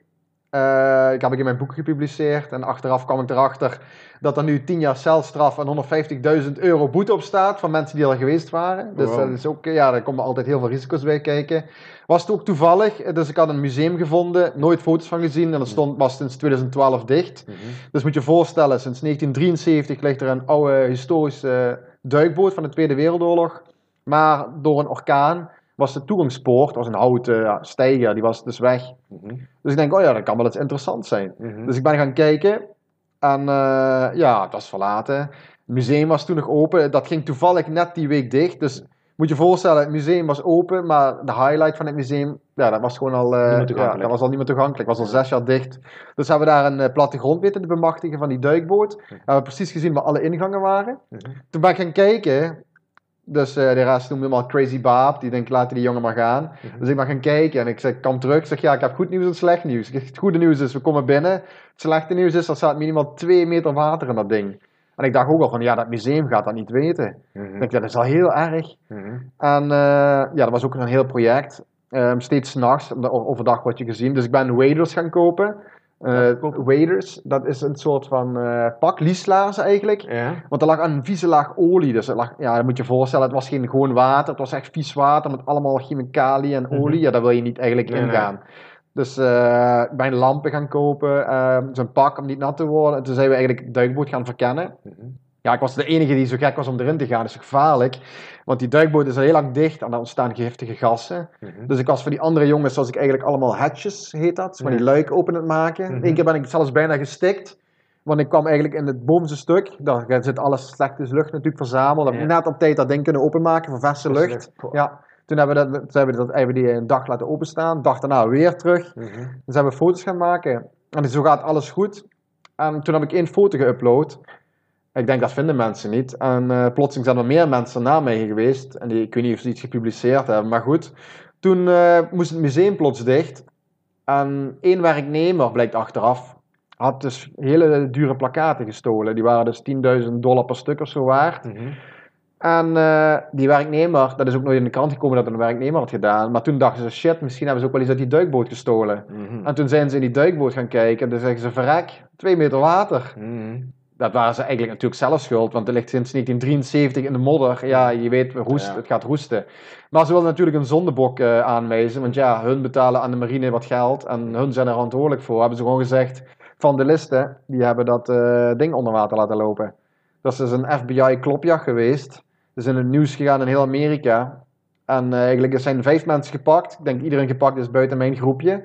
Eh, ik heb ik in mijn boek gepubliceerd. En achteraf kwam ik erachter dat er nu 10 jaar celstraf en 150.000 euro boete op staat van mensen die al geweest waren. Dus Wow. dat is ook, ja, daar komen altijd heel veel risico's bij kijken. Was het ook toevallig, dus ik had een museum gevonden, nooit foto's van gezien en dat stond, was sinds 2012 dicht. Dus moet je je voorstellen, sinds 1973 ligt er een oude historische duikboot van de Tweede Wereldoorlog. Maar door een orkaan was de toegangspoort, was een houten ja, steiger, die was dus weg. Dus ik denk, oh ja, dat kan wel eens interessant zijn. Dus ik ben gaan kijken en eh, ja, het was verlaten. Het museum was toen nog open, dat ging toevallig net die week dicht. Dus moet je je voorstellen, het museum was open, maar de highlight van het museum, ja, dat was gewoon al, eh, Niet meer ja, toegankelijk. dat was al niet meer toegankelijk. Was al zes jaar dicht. Dus hebben we daar een eh, plattegrond weten te bemachtigen van die duikboot. Hebben we precies gezien waar alle ingangen waren. Toen ben ik gaan kijken. Dus eh, de rest noemde hem al Crazy Baap. Die denkt, laten die jongen maar gaan. Dus ik ben gaan kijken en ik zeg, kom terug. Ik zeg, ja, ik heb goed nieuws en slecht nieuws. Zeg, het goede nieuws is, we komen binnen. Het slechte nieuws is, er staat minimaal 2 meter water in dat ding. En ik dacht ook al van, ja, dat museum gaat dat niet weten. Ik denk, dat is al heel erg. En eh, ja, dat was ook een heel project. Ehm, steeds s'nachts, overdag word je gezien. Dus ik ben waders gaan kopen. Eh waders, dat is een soort van eh, pak, lieslaarzen eigenlijk. Ja. Want er lag een vieze laag olie. Dus het lag, ja, dat moet je je voorstellen, het was geen gewoon water. Het was echt vies water met allemaal chemicaliën en olie. Ja, daar wil je niet eigenlijk Mhm. Nee. ingaan. Dus eh ik ben lampen gaan kopen, ehm, zo'n pak om niet nat te worden. En toen zijn we eigenlijk duikboot gaan verkennen. Mhm. Ja, ik was de enige die zo gek was om erin te gaan. Dat is gevaarlijk. Want die duikboot is al heel lang dicht en dan ontstaan giftige gassen. Mhm. Dus ik was voor die andere jongens, zoals ik eigenlijk allemaal hatches heet dat. Dus van die luik open het maken. Mhm. Eén keer ben ik zelfs bijna gestikt. Want ik kwam eigenlijk in het bovenste stuk. Daar zit alles slechte lucht natuurlijk verzameld. Dan heb ik net op tijd dat ding kunnen openmaken voor verse lucht. lucht. Ja. Toen hebben we dat, toen hebben we dat hebben die een dag laten openstaan. Dag daarna weer terug. Mhm. Dus hebben we foto's gaan maken. En zo gaat alles goed. En toen heb ik één foto geüpload. Ik denk dat vinden mensen niet. En eh, plotseling zijn er meer mensen na mij geweest. En die, ik weet niet of ze iets gepubliceerd hebben, maar goed. Toen eh, moest het museum plots dicht. En één werknemer, blijkt achteraf, had dus hele dure plakaten gestolen. Die waren dus 10.000 dollar per stuk of zo waard. Mhm. En eh, die werknemer, dat is ook nooit in de krant gekomen dat een werknemer had gedaan. Maar toen dachten ze, shit, misschien hebben ze ook wel eens uit die duikboot gestolen. Mhm. En toen zijn ze in die duikboot gaan kijken en toen zeggen ze, verrek, twee meter water. Mhm. Dat waren ze eigenlijk natuurlijk zelf schuld, want het ligt sinds 1973 in de modder. Ja, je weet, roest, Ja. het gaat roesten. Maar ze wilden natuurlijk een zondebok eh, aanwijzen, want ja, hun betalen aan de marine wat geld en hun zijn er verantwoordelijk voor. Hebben ze gewoon gezegd, van de listen, die hebben dat eh, ding onder water laten lopen. Dat is dus een FBI-klopjacht geweest. Dus in het nieuws gegaan in heel Amerika. En eh, eigenlijk er zijn vijf mensen gepakt. Ik denk iedereen gepakt is buiten mijn groepje.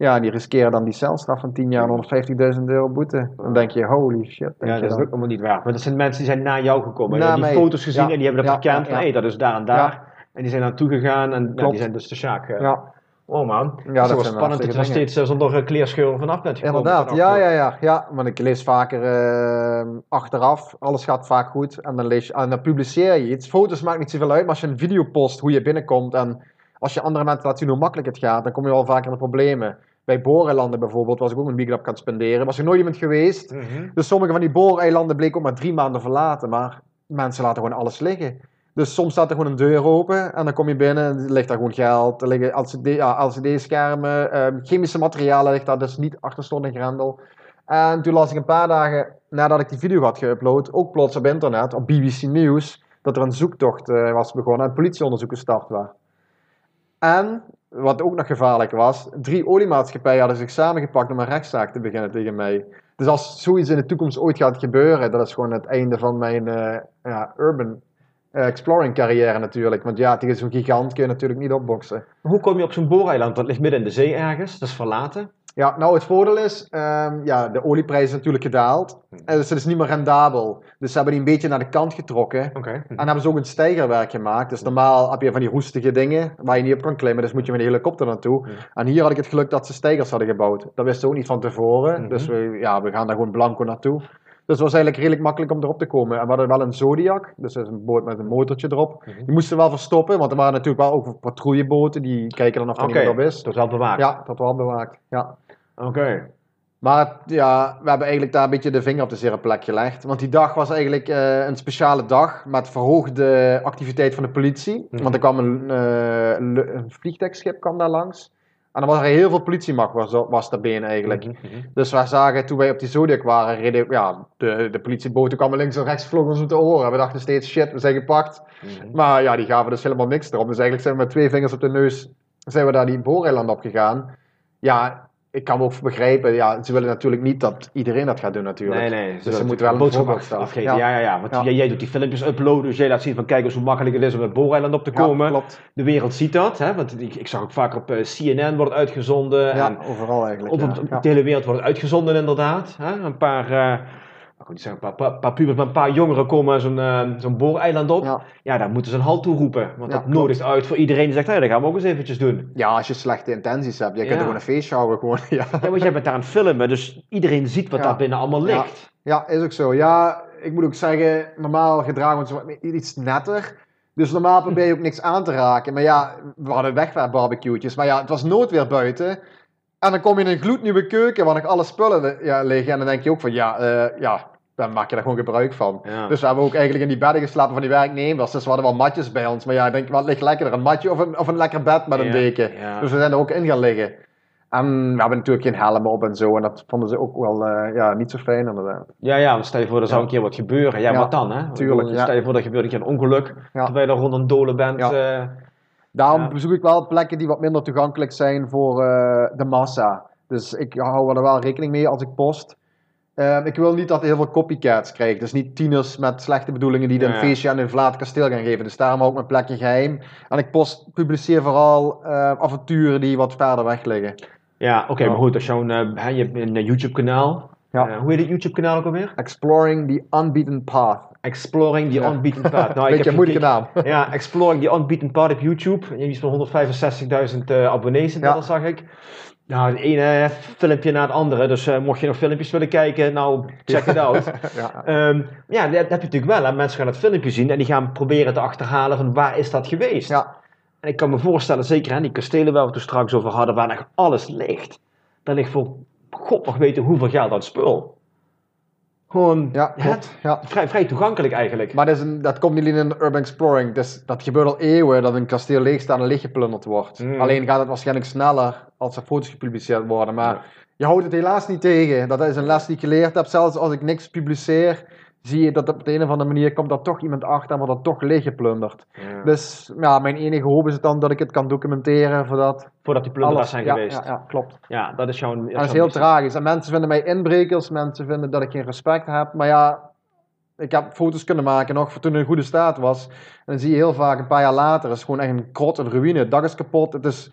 Ja, die riskeren dan die celstraf van 10 jaar en 150.000 euro boete. Dan denk je, holy shit. Denk Ja, dat is ook allemaal niet waar. Maar dat zijn mensen die zijn na jou gekomen. Na die hebben foto's gezien Ja. en die hebben dat Ja, ja. hé, dat is daar en daar. En die zijn naartoe gegaan en die zijn dus de Sjaak. eh, Ja, Oh man, Ja, dat is wel spannend dat je dingen. steeds eh, zonder eh, kleerscheuren vanaf bent gekomen. inderdaad. Ja, ja, ja, ja. Want ik lees vaker eh, achteraf. Alles gaat vaak goed. En dan, lees je, en dan publiceer je iets. Foto's maakt niet zoveel uit. Maar als je een video post hoe je binnenkomt. En als je andere mensen laat zien hoe makkelijk het gaat. Dan kom je wel vaker in de problemen. Bij booreilanden bijvoorbeeld was ik ook een weekend gaan spenderen. Was er nooit iemand geweest. Mhm. Dus sommige van die booreilanden bleken ook maar drie maanden verlaten. Maar mensen laten gewoon alles liggen. Dus soms staat er gewoon een deur open en dan kom je binnen en er ligt daar gewoon geld. Er liggen LCD, LCD-schermen, ehm, chemische materialen ligt daar, dus niet achter slot en grendel. En toen las ik een paar dagen nadat ik die video had geüpload, ook plots op internet, op BBC News, dat er een zoektocht eh, was begonnen en een politieonderzoek gestart was. En, wat ook nog gevaarlijk was, drie oliemaatschappijen hadden zich samengepakt om een rechtszaak te beginnen tegen mij. Dus als zoiets in de toekomst ooit gaat gebeuren, dat is gewoon het einde van mijn eh, ja, urban eh, exploring carrière natuurlijk. Want ja, tegen zo'n gigant kun je natuurlijk niet opboksen. Hoe kom je op zo'n booreiland? Dat ligt midden in de zee ergens, dat is verlaten. Ja, nou het voordeel is, ehm, ja, de olieprijs is natuurlijk gedaald. En dus het is niet meer rendabel. Dus ze hebben die een beetje naar de kant getrokken. Oké. En hebben ze ook een stijgerwerk gemaakt. Dus normaal heb je van die roestige dingen waar je niet op kan klimmen. Dus moet je met een helikopter naartoe. En hier had ik het geluk dat ze stijgers hadden gebouwd. Dat wisten we ook niet van tevoren. Mhm. Dus we, ja, we gaan daar gewoon blanco naartoe. Dus het was eigenlijk redelijk makkelijk om erop te komen. En we hadden wel een Zodiac. Dus dat is een boot met een motortje erop. Mhm. Die moesten we wel verstoppen. Want er waren natuurlijk wel ook patrouilleboten. Die kijken dan of er Oké, niemand op is. dat wel bewaakt. Ja, dat wel bewaakt. Ja. Oké. Maar ja, we hebben eigenlijk daar een beetje de vinger op de zere plek gelegd. Want die dag was eigenlijk eh, een speciale dag met verhoogde activiteit van de politie. Mhm. Want er kwam een, lu- een vliegtuigschip kwam daar langs. En dan was er heel veel politiemacht was, was daarbij eigenlijk. Mhm, mhm. Dus wij zagen, toen wij op die Zodiac waren, reden, ja, de, de politieboten kwamen links en rechts, vlogen ons op de oren. We dachten steeds, shit, we zijn gepakt. Mhm. Maar ja, die gaven dus helemaal niks erop. Dus eigenlijk zijn we met twee vingers op de neus, zijn we daar die booreiland op gegaan. Ja, ik kan me ook begrijpen, ja, ze willen natuurlijk niet dat iedereen dat gaat doen natuurlijk. Nee, nee. Dus ze moeten wel een boodschap af- afgeven. Ja, ja, ja. Want Ja. Jij, jij doet die filmpjes uploaden, dus jij laat zien van kijk eens hoe makkelijk het is om het Booreiland op te Ja, komen. klopt. De wereld ziet dat, hè? want ik, ik zag ook vaak op eh, CNN wordt uitgezonden. Ja, en overal eigenlijk. op, ja. Ja. de hele wereld wordt uitgezonden inderdaad. Hè? Een paar, eh, ik niet zeggen, een paar, paar, paar pubers, een paar jongeren komen zo'n eh, zo'n booreiland op. Ja. Ja. daar moeten ze een halt toe roepen. Want Ja, dat nodigt uit voor iedereen die zegt, hey, dat gaan we ook eens eventjes doen. ja, als je slechte intenties hebt, je kunt er gewoon een feestje houden. Gewoon, <laughs> ja. Want jij bent daar aan het filmen, dus iedereen ziet wat daar binnen allemaal ligt. Ja, is ook zo. Ja, ik moet ook zeggen, normaal gedragen we ons iets netter. Dus normaal <laughs> probeer je ook niks aan te raken. Maar ja, we hadden wegwerpbarbecue'tjes. Maar ja, het was noodweer buiten. En dan kom je in een gloednieuwe keuken waar nog alle spullen li- ja, liggen. En dan denk je ook van, ja, eh, ja, dan maak je daar gewoon gebruik van. Ja. Dus we hebben ook eigenlijk in die bedden geslapen van die werknemers. Dus we hadden wel matjes bij ons. Maar ja, ik denk, wat ligt lekkerder? Een matje of een, of een lekker bed met een Ja, deken? ja. Dus we zijn er ook in gaan liggen. En we hebben natuurlijk geen helm op en zo. En dat vonden ze ook wel eh, ja, niet zo fijn inderdaad. Ja, ja, want stel je voor, er zou een keer wat gebeuren. Ja, wat dan, hè? Tuurlijk, ja. Stel je voor, er gebeurt een keer een ongeluk, terwijl je er rond een dolen bent. Eh, Daarom bezoek ik wel plekken die wat minder toegankelijk zijn voor eh, de massa. Dus ik hou er wel rekening mee als ik post. Ehm, ik wil niet dat er heel veel copycats krijg. Dus niet tieners met slechte bedoelingen die Ja, een ja. feestje aan een Vlaat kasteel gaan geven. Dus daarom ik mijn plekje geheim. En ik post, publiceer vooral eh, avonturen die wat verder weg liggen. ja, oké, maar goed, als je, een, eh, je hebt een eh, YouTube-kanaal. Ja. Eh, hoe heet het YouTube-kanaal ook alweer? Exploring the Unbeaten Path. Exploring the Ja. Unbeaten <laughs> Path. Nou, ik Beetje heb een moeilijke naam. <laughs> Ja, Exploring the Unbeaten Path op YouTube. Je hebt iets van 165.000 eh, abonnees inmiddels, zag ik. Nou, het ene filmpje na het andere. Dus eh, mocht je nog filmpjes willen kijken, nou, check it out. <laughs> ja. Ehm, ja, dat heb je natuurlijk wel. Hè. Mensen gaan het filmpje zien en die gaan proberen te achterhalen van waar is dat geweest. ja. En ik kan me voorstellen, zeker aan die kastelen waar we het straks over hadden, waar echt alles ligt. Daar ligt voor god nog weten hoeveel geld aan spul. Gewoon Ja, klopt. Ja. vrij, vrij toegankelijk eigenlijk. Maar dat, is een, dat komt niet in urban exploring. Dus dat gebeurt al eeuwen dat een kasteel leeg staat en leeggeplunderd wordt. Mm. Alleen gaat het waarschijnlijk sneller als er foto's gepubliceerd worden. Maar Ja. je houdt het helaas niet tegen. Dat is een les die ik geleerd heb. Zelfs als ik niks publiceer, zie je dat op de een of andere manier komt daar toch iemand achter en wordt dat toch leeggeplunderd. Ja. Dus ja, mijn enige hoop is het dan dat ik het kan documenteren voordat Voordat die plunderaars zijn ja, geweest. Ja, ja, klopt. Ja, dat is jouw. Dat is heel tragisch. En mensen vinden mij inbrekers, mensen vinden dat ik geen respect heb. Maar ja, ik heb foto's kunnen maken nog toen het in goede staat was. En dan zie je heel vaak een paar jaar later, is gewoon echt een krot, een ruïne. Het dak is kapot, het is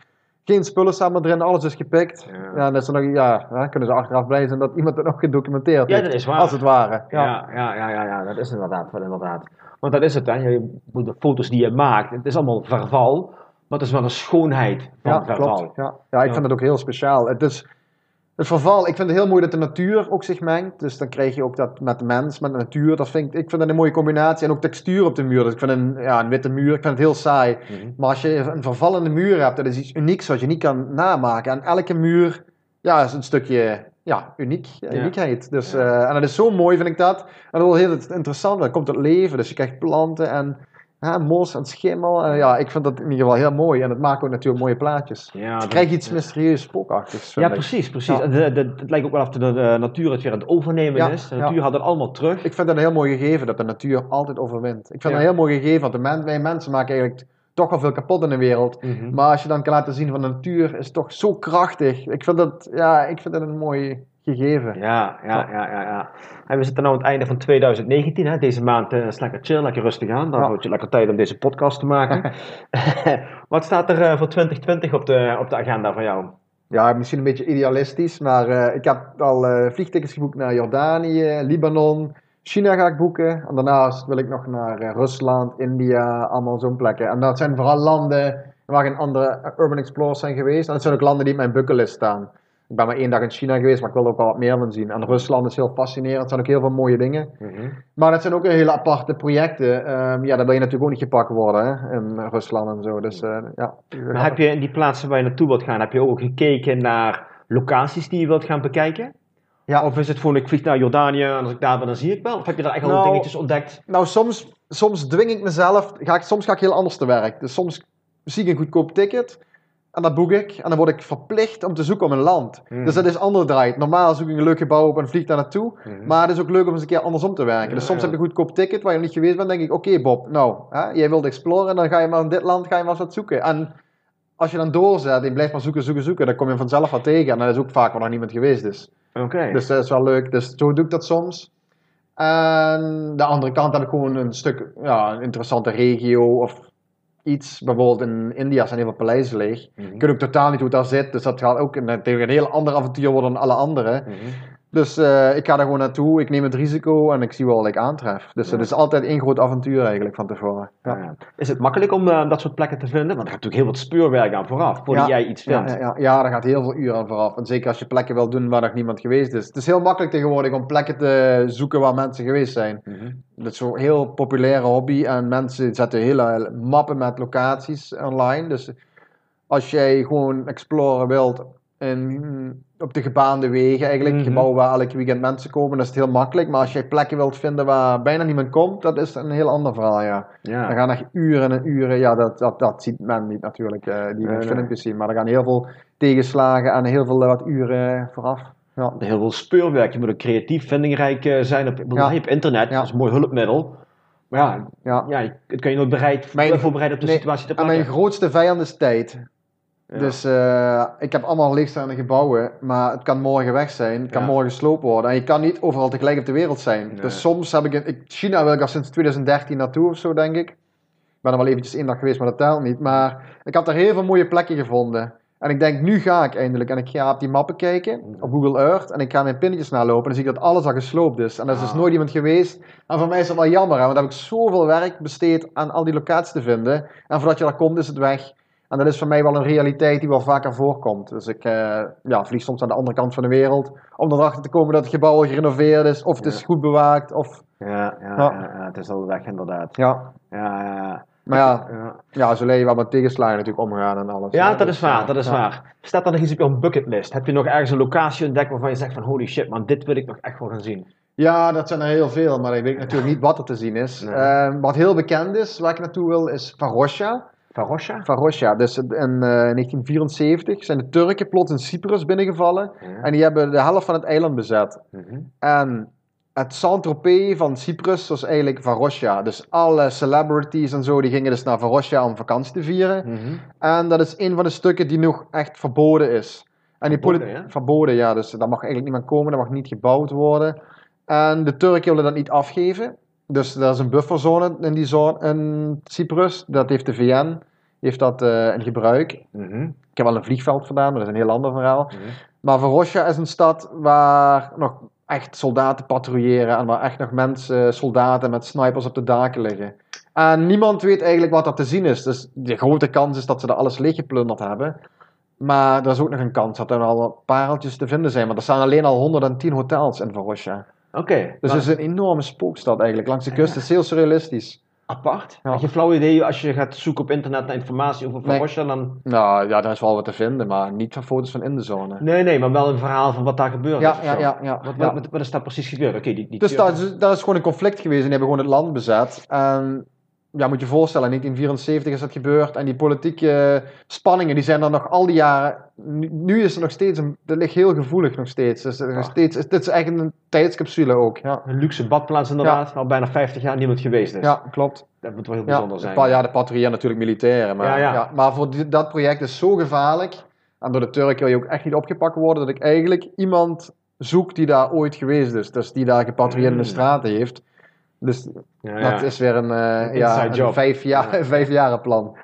geen spullen staan meer erin, alles is gepikt. Ja. Ja, en dat is dan nog, ja, hè, kunnen ze achteraf blij zijn dat iemand het nog gedocumenteerd Ja, heeft. dat is waar. Als het ware. Ja. Ja, ja, ja, ja, ja, dat is inderdaad wel inderdaad. Want dat is het, hè. Je moet de foto's die je maakt, het is allemaal verval, maar het is wel een schoonheid van Ja, verval. klopt. Ja. ja, ik Ja. vind het ook heel speciaal. Het is het verval. Ik vind het heel mooi dat de natuur ook zich mengt. Dus dan krijg je ook dat met de mens, met de natuur. Dat vind ik, ik vind dat een mooie combinatie. En ook textuur op de muur. Dus ik vind een, ja, een witte muur, ik vind het heel saai. Mhm. Maar als je een vervallende muur hebt, dat is iets unieks wat je niet kan namaken. En elke muur ja, is een stukje ja, uniek, uniekheid. Dus, Ja. eh, en dat is zo mooi, vind ik dat. En dat is heel interessant. Dan komt tot leven. Dus je krijgt planten en hè, mos en schimmel. En ja, ik vind dat in ieder geval heel mooi. En het maakt ook natuurlijk mooie plaatjes. Ja, Dus krijgt iets mysterieus spookachtigs. Ja, precies, precies. Ja. En de, de- het lijkt ook wel of de, de natuur het weer aan het overnemen Ja, is. De ja. natuur had het allemaal terug. Ik vind dat een heel mooi gegeven dat de natuur altijd overwint. Ik vind Ja. dat een heel mooi gegeven, want de men, wij mensen maken eigenlijk toch al veel kapot in de wereld. Mhm. Maar als je dan kan laten zien van de natuur is toch zo krachtig. Ik vind dat, ja, ik vind dat een mooi gegeven. Ja, ja, ja, ja, ja. En we zitten nu aan het einde van 2019. Hè? Deze maand eh, is lekker chill, lekker rustig aan. Dan Ja. houd je lekker tijd om deze podcast te maken. <laughs> <laughs> Wat staat er eh, voor 2020 op de, op de agenda van jou? Ja, misschien een beetje idealistisch, maar eh, ik heb al eh, vliegtickets geboekt naar Jordanië, Libanon, China ga ik boeken. En daarnaast wil ik nog naar Rusland, India, allemaal zo'n plekken. En dat zijn vooral landen waar geen andere urban explorers zijn geweest. En dat zijn ook landen die op mijn bucketlist staan. Ik ben maar één dag in China geweest, maar ik wil ook wel wat meer van zien. En Rusland is heel fascinerend, er zijn ook heel veel mooie dingen. Maar dat zijn ook hele aparte projecten. Ehm, ja, daar wil je natuurlijk ook niet gepakt worden hè, in Rusland en zo. Dus eh, ja. Maar heb je in die plaatsen waar je naartoe wilt gaan, heb je ook gekeken naar locaties die je wilt gaan bekijken? Ja. Of is het gewoon, ik vlieg naar Jordanië en als ik daar ben, dan zie ik wel? Of heb je daar echt al Nou, dingetjes ontdekt? Nou, soms, soms dwing ik mezelf, ga ik, soms ga ik heel anders te werk. Dus soms zie ik een goedkoop ticket en dat boek ik. En dan word ik verplicht om te zoeken om een land. Mhm. Dus dat is anderdraait. Normaal zoek ik een leuk gebouw op en vlieg daar naartoe. Mhm. Maar het is ook leuk om eens een keer andersom te werken. Ja, dus soms ja. heb je een goedkoop ticket waar je nog niet geweest bent. denk ik, oké Bob, nou, hè, jij wilt exploren. Dan ga je maar in dit land ga je maar eens wat zoeken. En als je dan doorzet en blijft maar zoeken, zoeken, zoeken. Dan kom je vanzelf wat tegen. En dat is ook vaak waar nog niemand geweest is. Oké. Dus dat is wel leuk. Dus zo doe ik dat soms. En de andere kant heb ik gewoon een stuk, ja, een interessante regio of iets. Bijvoorbeeld in India zijn heel veel paleizen leeg. Mhm. Ik weet ook totaal niet hoe het daar zit. Dus dat gaat ook een, een heel ander avontuur worden dan alle andere. Mhm. Dus eh, ik ga daar gewoon naartoe. Ik neem het risico en ik zie wel wat ik aantref. Dus het is altijd één groot avontuur eigenlijk van tevoren. Ja. Is het makkelijk om eh, dat soort plekken te vinden? Want er gaat natuurlijk heel wat speurwerk aan vooraf, voordat jij iets vindt. ja, ja, ja, daar gaat heel veel uren aan vooraf. En zeker als je plekken wil doen waar nog niemand geweest is. Het is heel makkelijk tegenwoordig om plekken te zoeken waar mensen geweest zijn. Mhm. Dat is zo'n heel populaire hobby en mensen zetten hele mappen met locaties online. Dus als jij gewoon exploren wilt in, op de gebaande wegen, eigenlijk Mhm. gebouwen waar elk weekend mensen komen, dan is het heel makkelijk. Maar als jij plekken wilt vinden waar bijna niemand komt, dat is een heel ander verhaal, ja. Ja. Dan gaan echt uren en uren, ja, dat, dat, dat ziet men niet natuurlijk, eh, die Nee, filmpjes zien. Maar er gaan heel veel tegenslagen en heel veel eh, wat uren vooraf. Ja. Heel veel speurwerk. Je moet ook creatief, vindingrijk eh, zijn op, Ja. op internet. Ja. Dat is een mooi hulpmiddel. Maar ja, Ja. ja je- het kan je nooit bereid, Mijn- voorbereiden op de nee, situatie te En mijn grootste vijand is tijd. Ja. Dus eh, ik heb allemaal leegstaande gebouwen, maar het kan morgen weg zijn, het kan Ja. morgen gesloopt worden. En je kan niet overal tegelijk op de wereld zijn. Nee. Dus soms heb ik, in, China wil ik al sinds 2013 naartoe of zo, denk ik. Ik ben er wel eventjes één dag geweest, maar dat telt niet. Maar ik had daar heel veel mooie plekken gevonden. En ik denk, nu ga ik eindelijk. En ik ga op die mappen kijken, op Google Earth. En ik ga mijn pinnetjes nalopen. En dan zie ik dat alles al gesloopt is. En er is dus Ah. nooit iemand geweest. En voor mij is dat wel jammer, hè, want dan heb ik zoveel werk besteed aan al die locaties te vinden. En voordat je daar komt, is het weg. En dat is voor mij wel een realiteit die wel vaker voorkomt. Dus ik eh, ja, vlieg soms aan de andere kant van de wereld. Om erachter te komen dat het gebouw al gerenoveerd is. Of het is goed bewaakt. Of, Ja, ja, Ja. het is al weg inderdaad. ja. Ja. Maar ja, Ja. zo leer je wel met tegenslagen natuurlijk omgaan en alles. Ja, dat Dus, is waar, eh, dat is waar. Staat er nog iets op jouw bucketlist? Heb je nog ergens een locatie ontdekt waarvan je zegt van holy shit man, dit wil ik nog echt wel gaan zien? Ja, dat zijn er heel veel, maar ik weet natuurlijk niet wat er te zien is. Nee. Eh, wat heel bekend is, waar ik naartoe wil, is Varosha. Varosha? Varosha, dus in eh, 1974 zijn de Turken plots in Cyprus binnengevallen. En die hebben de helft van het eiland bezet. Mhm. En het Saint-Tropez van Cyprus was eigenlijk Varosha. Dus alle celebrities en zo, die gingen dus naar Varosha om vakantie te vieren. Mhm. En dat is een van de stukken die nog echt verboden is. En die Verboden, ja? Verboden, ja. Dus daar mag eigenlijk niemand komen, daar mag niet gebouwd worden. En de Turken willen dat niet afgeven. Dus er is een bufferzone in die zone in Cyprus. Dat heeft de VN heeft dat, eh, in gebruik. Mhm. Ik heb wel een vliegveld vandaan, maar dat is een heel ander verhaal. Mhm. Maar Varosha is een stad waar nog echt soldaten patrouilleren en waar echt nog mensen, soldaten met snipers op de daken liggen. En niemand weet eigenlijk wat er te zien is. Dus de grote kans is dat ze er alles leeggeplunderd hebben. Maar er is ook nog een kans dat er al pareltjes te vinden zijn. Maar er staan alleen al 110 hotels in Varosha. Oké, Dus het is een enorme spookstad eigenlijk. Langs de kust Het is heel surrealistisch. apart. Ja. Je flauw idee als je gaat zoeken op internet naar informatie over Nee. Varosha dan... Nou ja, daar is wel wat te vinden, maar niet van foto's van in de zone. Nee, nee, maar wel een verhaal van wat daar gebeurd Ja, is. ja, ja, ja. Wat, wat, wat, is daar precies gebeurd? Oké, die, die Dus is, dat is gewoon een conflict geweest en die hebben gewoon het land bezet. En ja, moet je voorstellen, in 1974 is dat gebeurd en die politieke spanningen die zijn er nog al die jaren. Nu, nu is er nog steeds, een, dat ligt heel gevoelig nog steeds. Dus nog steeds dit is echt een tijdscapsule ook. Ja, Een luxe badplaats inderdaad, al bijna 50 jaar niemand geweest is. ja klopt. Dat moet wel heel Ja, bijzonder zijn. een paar jaar de patrouilleren natuurlijk militairen. Maar, Ja, ja, ja. maar voor die- dat project is zo gevaarlijk. En door de Turken wil je ook echt niet opgepakt worden. Dat ik eigenlijk iemand zoek die daar ooit geweest is. Dus die daar gepatrouilleerd in de Mm. straten heeft. Dus Ja, ja. Dat is weer een, Een ja, een vijf, jaar, Ja. <laughs> vijf jaren plan.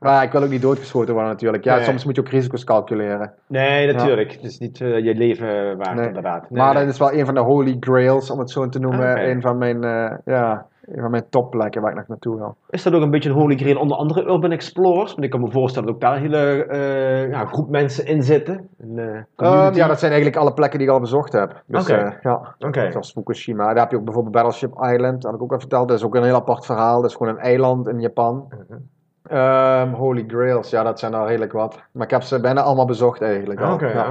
Maar ik wil ook niet doodgeschoten worden natuurlijk. Ja, Nee. soms moet je ook risico's calculeren. Nee, natuurlijk. Het is niet eh, je leven waard, Nee. inderdaad. Nee, maar dat is wel een van de holy grails, om het zo te noemen. Ah. Een van mijn, eh, ja, een van mijn topplekken waar ik nog naartoe wil. Is dat ook een beetje een holy grail onder andere urban explorers? Want ik kan me voorstellen dat ook daar een hele eh, ja, groep mensen in zitten. Een, eh, Ehm, ja, dat zijn eigenlijk alle plekken die ik al bezocht heb. Dus, Oké. eh, ja, Oké. zoals Fukushima. Daar heb je ook bijvoorbeeld Battleship Island, dat heb ik ook al verteld. Dat is ook een heel apart verhaal. Dat is gewoon een eiland in Japan. Mhm. Ehm, holy grails, ja, dat zijn er redelijk wat. Maar ik heb ze bijna allemaal bezocht eigenlijk. al. Oké, Ja.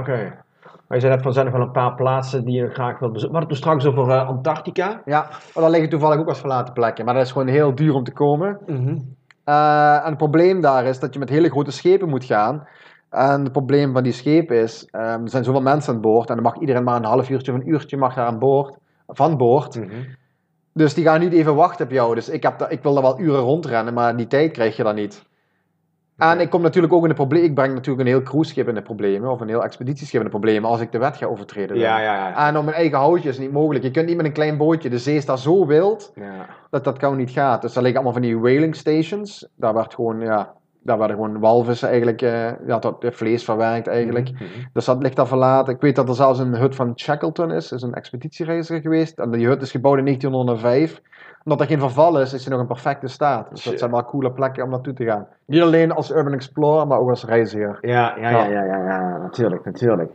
Maar je zei net van, zijn er wel een paar plaatsen die je graag wilt bezoeken. We hadden het toen straks over eh, Antarctica. Ja, maar daar liggen toevallig ook wat verlaten plekken. Maar dat is gewoon heel duur om te komen. Mhm. Eh, en het probleem daar is dat je met hele grote schepen moet gaan. En het probleem van die schepen is, ehm, er zijn zoveel mensen aan boord en dan mag iedereen maar een half uurtje of een uurtje mag daar aan boord, van boord. Mhm. Dus die gaan niet even wachten op jou. Dus ik, heb da- ik wil daar wel uren rondrennen, maar die tijd krijg je dan niet. En ik kom natuurlijk ook in de problemen. Ik breng natuurlijk een heel cruiseschip in de problemen, of een heel expeditieschip in de problemen, als ik de wet ga overtreden. Ja, ja, ja. En op mijn eigen houtje is niet mogelijk. Je kunt niet met een klein bootje. De zee is daar zo wild ja. dat dat gewoon niet gaat. Dus daar liggen allemaal van die whaling stations. Daar werd gewoon, ja, daar werden gewoon walvissen eigenlijk, eh, ja, tot vlees verwerkt eigenlijk. Mhm. Dus dat ligt daar verlaten. Ik weet dat er zelfs een hut van Shackleton is. Is een expeditiereiziger geweest. En die hut is gebouwd in 1905. Omdat er geen verval is, is hij nog in perfecte staat. Dus Shit. dat zijn wel coole plekken om naartoe te gaan. Niet alleen als urban explorer, maar ook als reiziger. Ja, ja, ja, Ja. ja, ja, ja, natuurlijk, natuurlijk.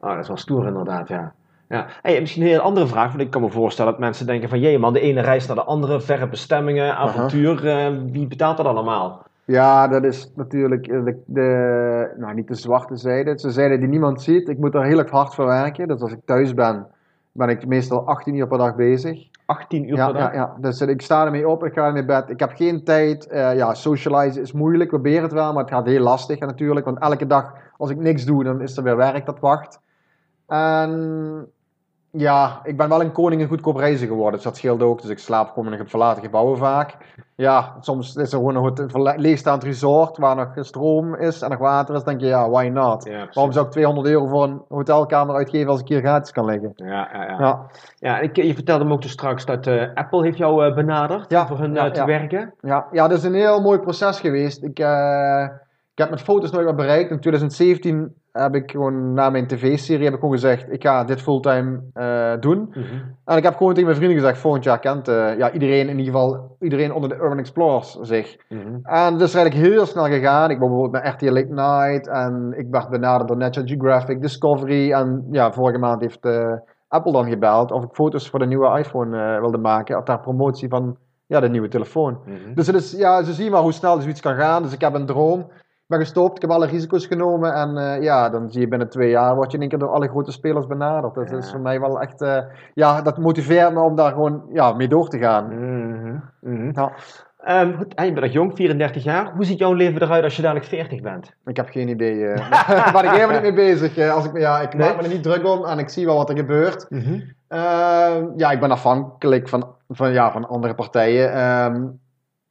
Oh, dat is wel stoer inderdaad, ja. ja. Hey, misschien een hele andere vraag, want ik kan me voorstellen dat mensen denken van, jee man, de ene reis naar de andere, verre bestemmingen, avontuur, eh, wie betaalt dat allemaal? Ja, dat is natuurlijk eh, de, de- nou niet de zwarte zijde. Het is de zijde die niemand ziet. Ik moet er heel erg hard voor werken. Dus als ik thuis ben, ben ik meestal 18 uur per dag bezig. 18 uur Ja, per dag? ja, ja. Dus eh, ik sta ermee op, ik ga ermee bed. Ik heb geen tijd. Eh, ja, socializen is moeilijk. We proberen het wel, maar het gaat heel lastig natuurlijk. Want elke dag, als ik niks doe, dan is er weer werk dat wacht. En ja, ik ben wel een koning in goedkoop reizen geworden. Dus dat scheelt ook. Dus ik slaap gewoon in verlaten gebouwen vaak. Ja, soms is er gewoon een leegstaand resort waar nog stroom is en nog water is. Dan denk je, ja, why not? Ja. Waarom zou ik 200 euro voor een hotelkamer uitgeven als ik hier gratis kan liggen? Ja, ja, ja. Ja, ja ik, je vertelde me ook dus straks dat eh, Apple heeft jou eh, benaderd Ja, voor hun eh, te ja. werken. ja, ja, dat is een heel mooi proces geweest. Ik, ik heb met foto's nooit wat bereikt. In 2017 heb ik gewoon na mijn tv-serie heb ik gewoon gezegd, ik ga dit fulltime eh, doen. Mhm. En ik heb gewoon tegen mijn vrienden gezegd, volgend jaar kent eh, ja, iedereen in ieder geval, iedereen onder de Urban Explorers zich. Mhm. En dat is eigenlijk heel snel gegaan. Ik ben bijvoorbeeld met RTL Late Night en ik werd benaderd door National Geographic, Discovery. En ja, vorige maand heeft eh, Apple dan gebeld of ik foto's voor de nieuwe iPhone wilde maken ter promotie van ja, de nieuwe telefoon. Mhm. Dus het is, ja, ze zien maar hoe snel zoiets kan gaan. Dus ik heb een droom. Ik ben gestopt, ik heb alle risico's genomen. En eh, ja, dan zie je binnen twee jaar word je in één keer door alle grote spelers benaderd. Dus dat is voor mij wel echt, eh, ja, dat motiveert me om daar gewoon ja, mee door te gaan. Mhm. Mhm. Ja. Goed, en je bent nog jong, 34 jaar. Hoe ziet jouw leven eruit als je dadelijk 40 bent? Ik heb geen idee. eh <laughs> daar ben ik helemaal niet mee bezig. als ik, ja, ik Nee? maak me er niet druk om en ik zie wel wat er gebeurt. Ehm, ja, ik ben afhankelijk van, van, ja, van andere partijen. Ehm,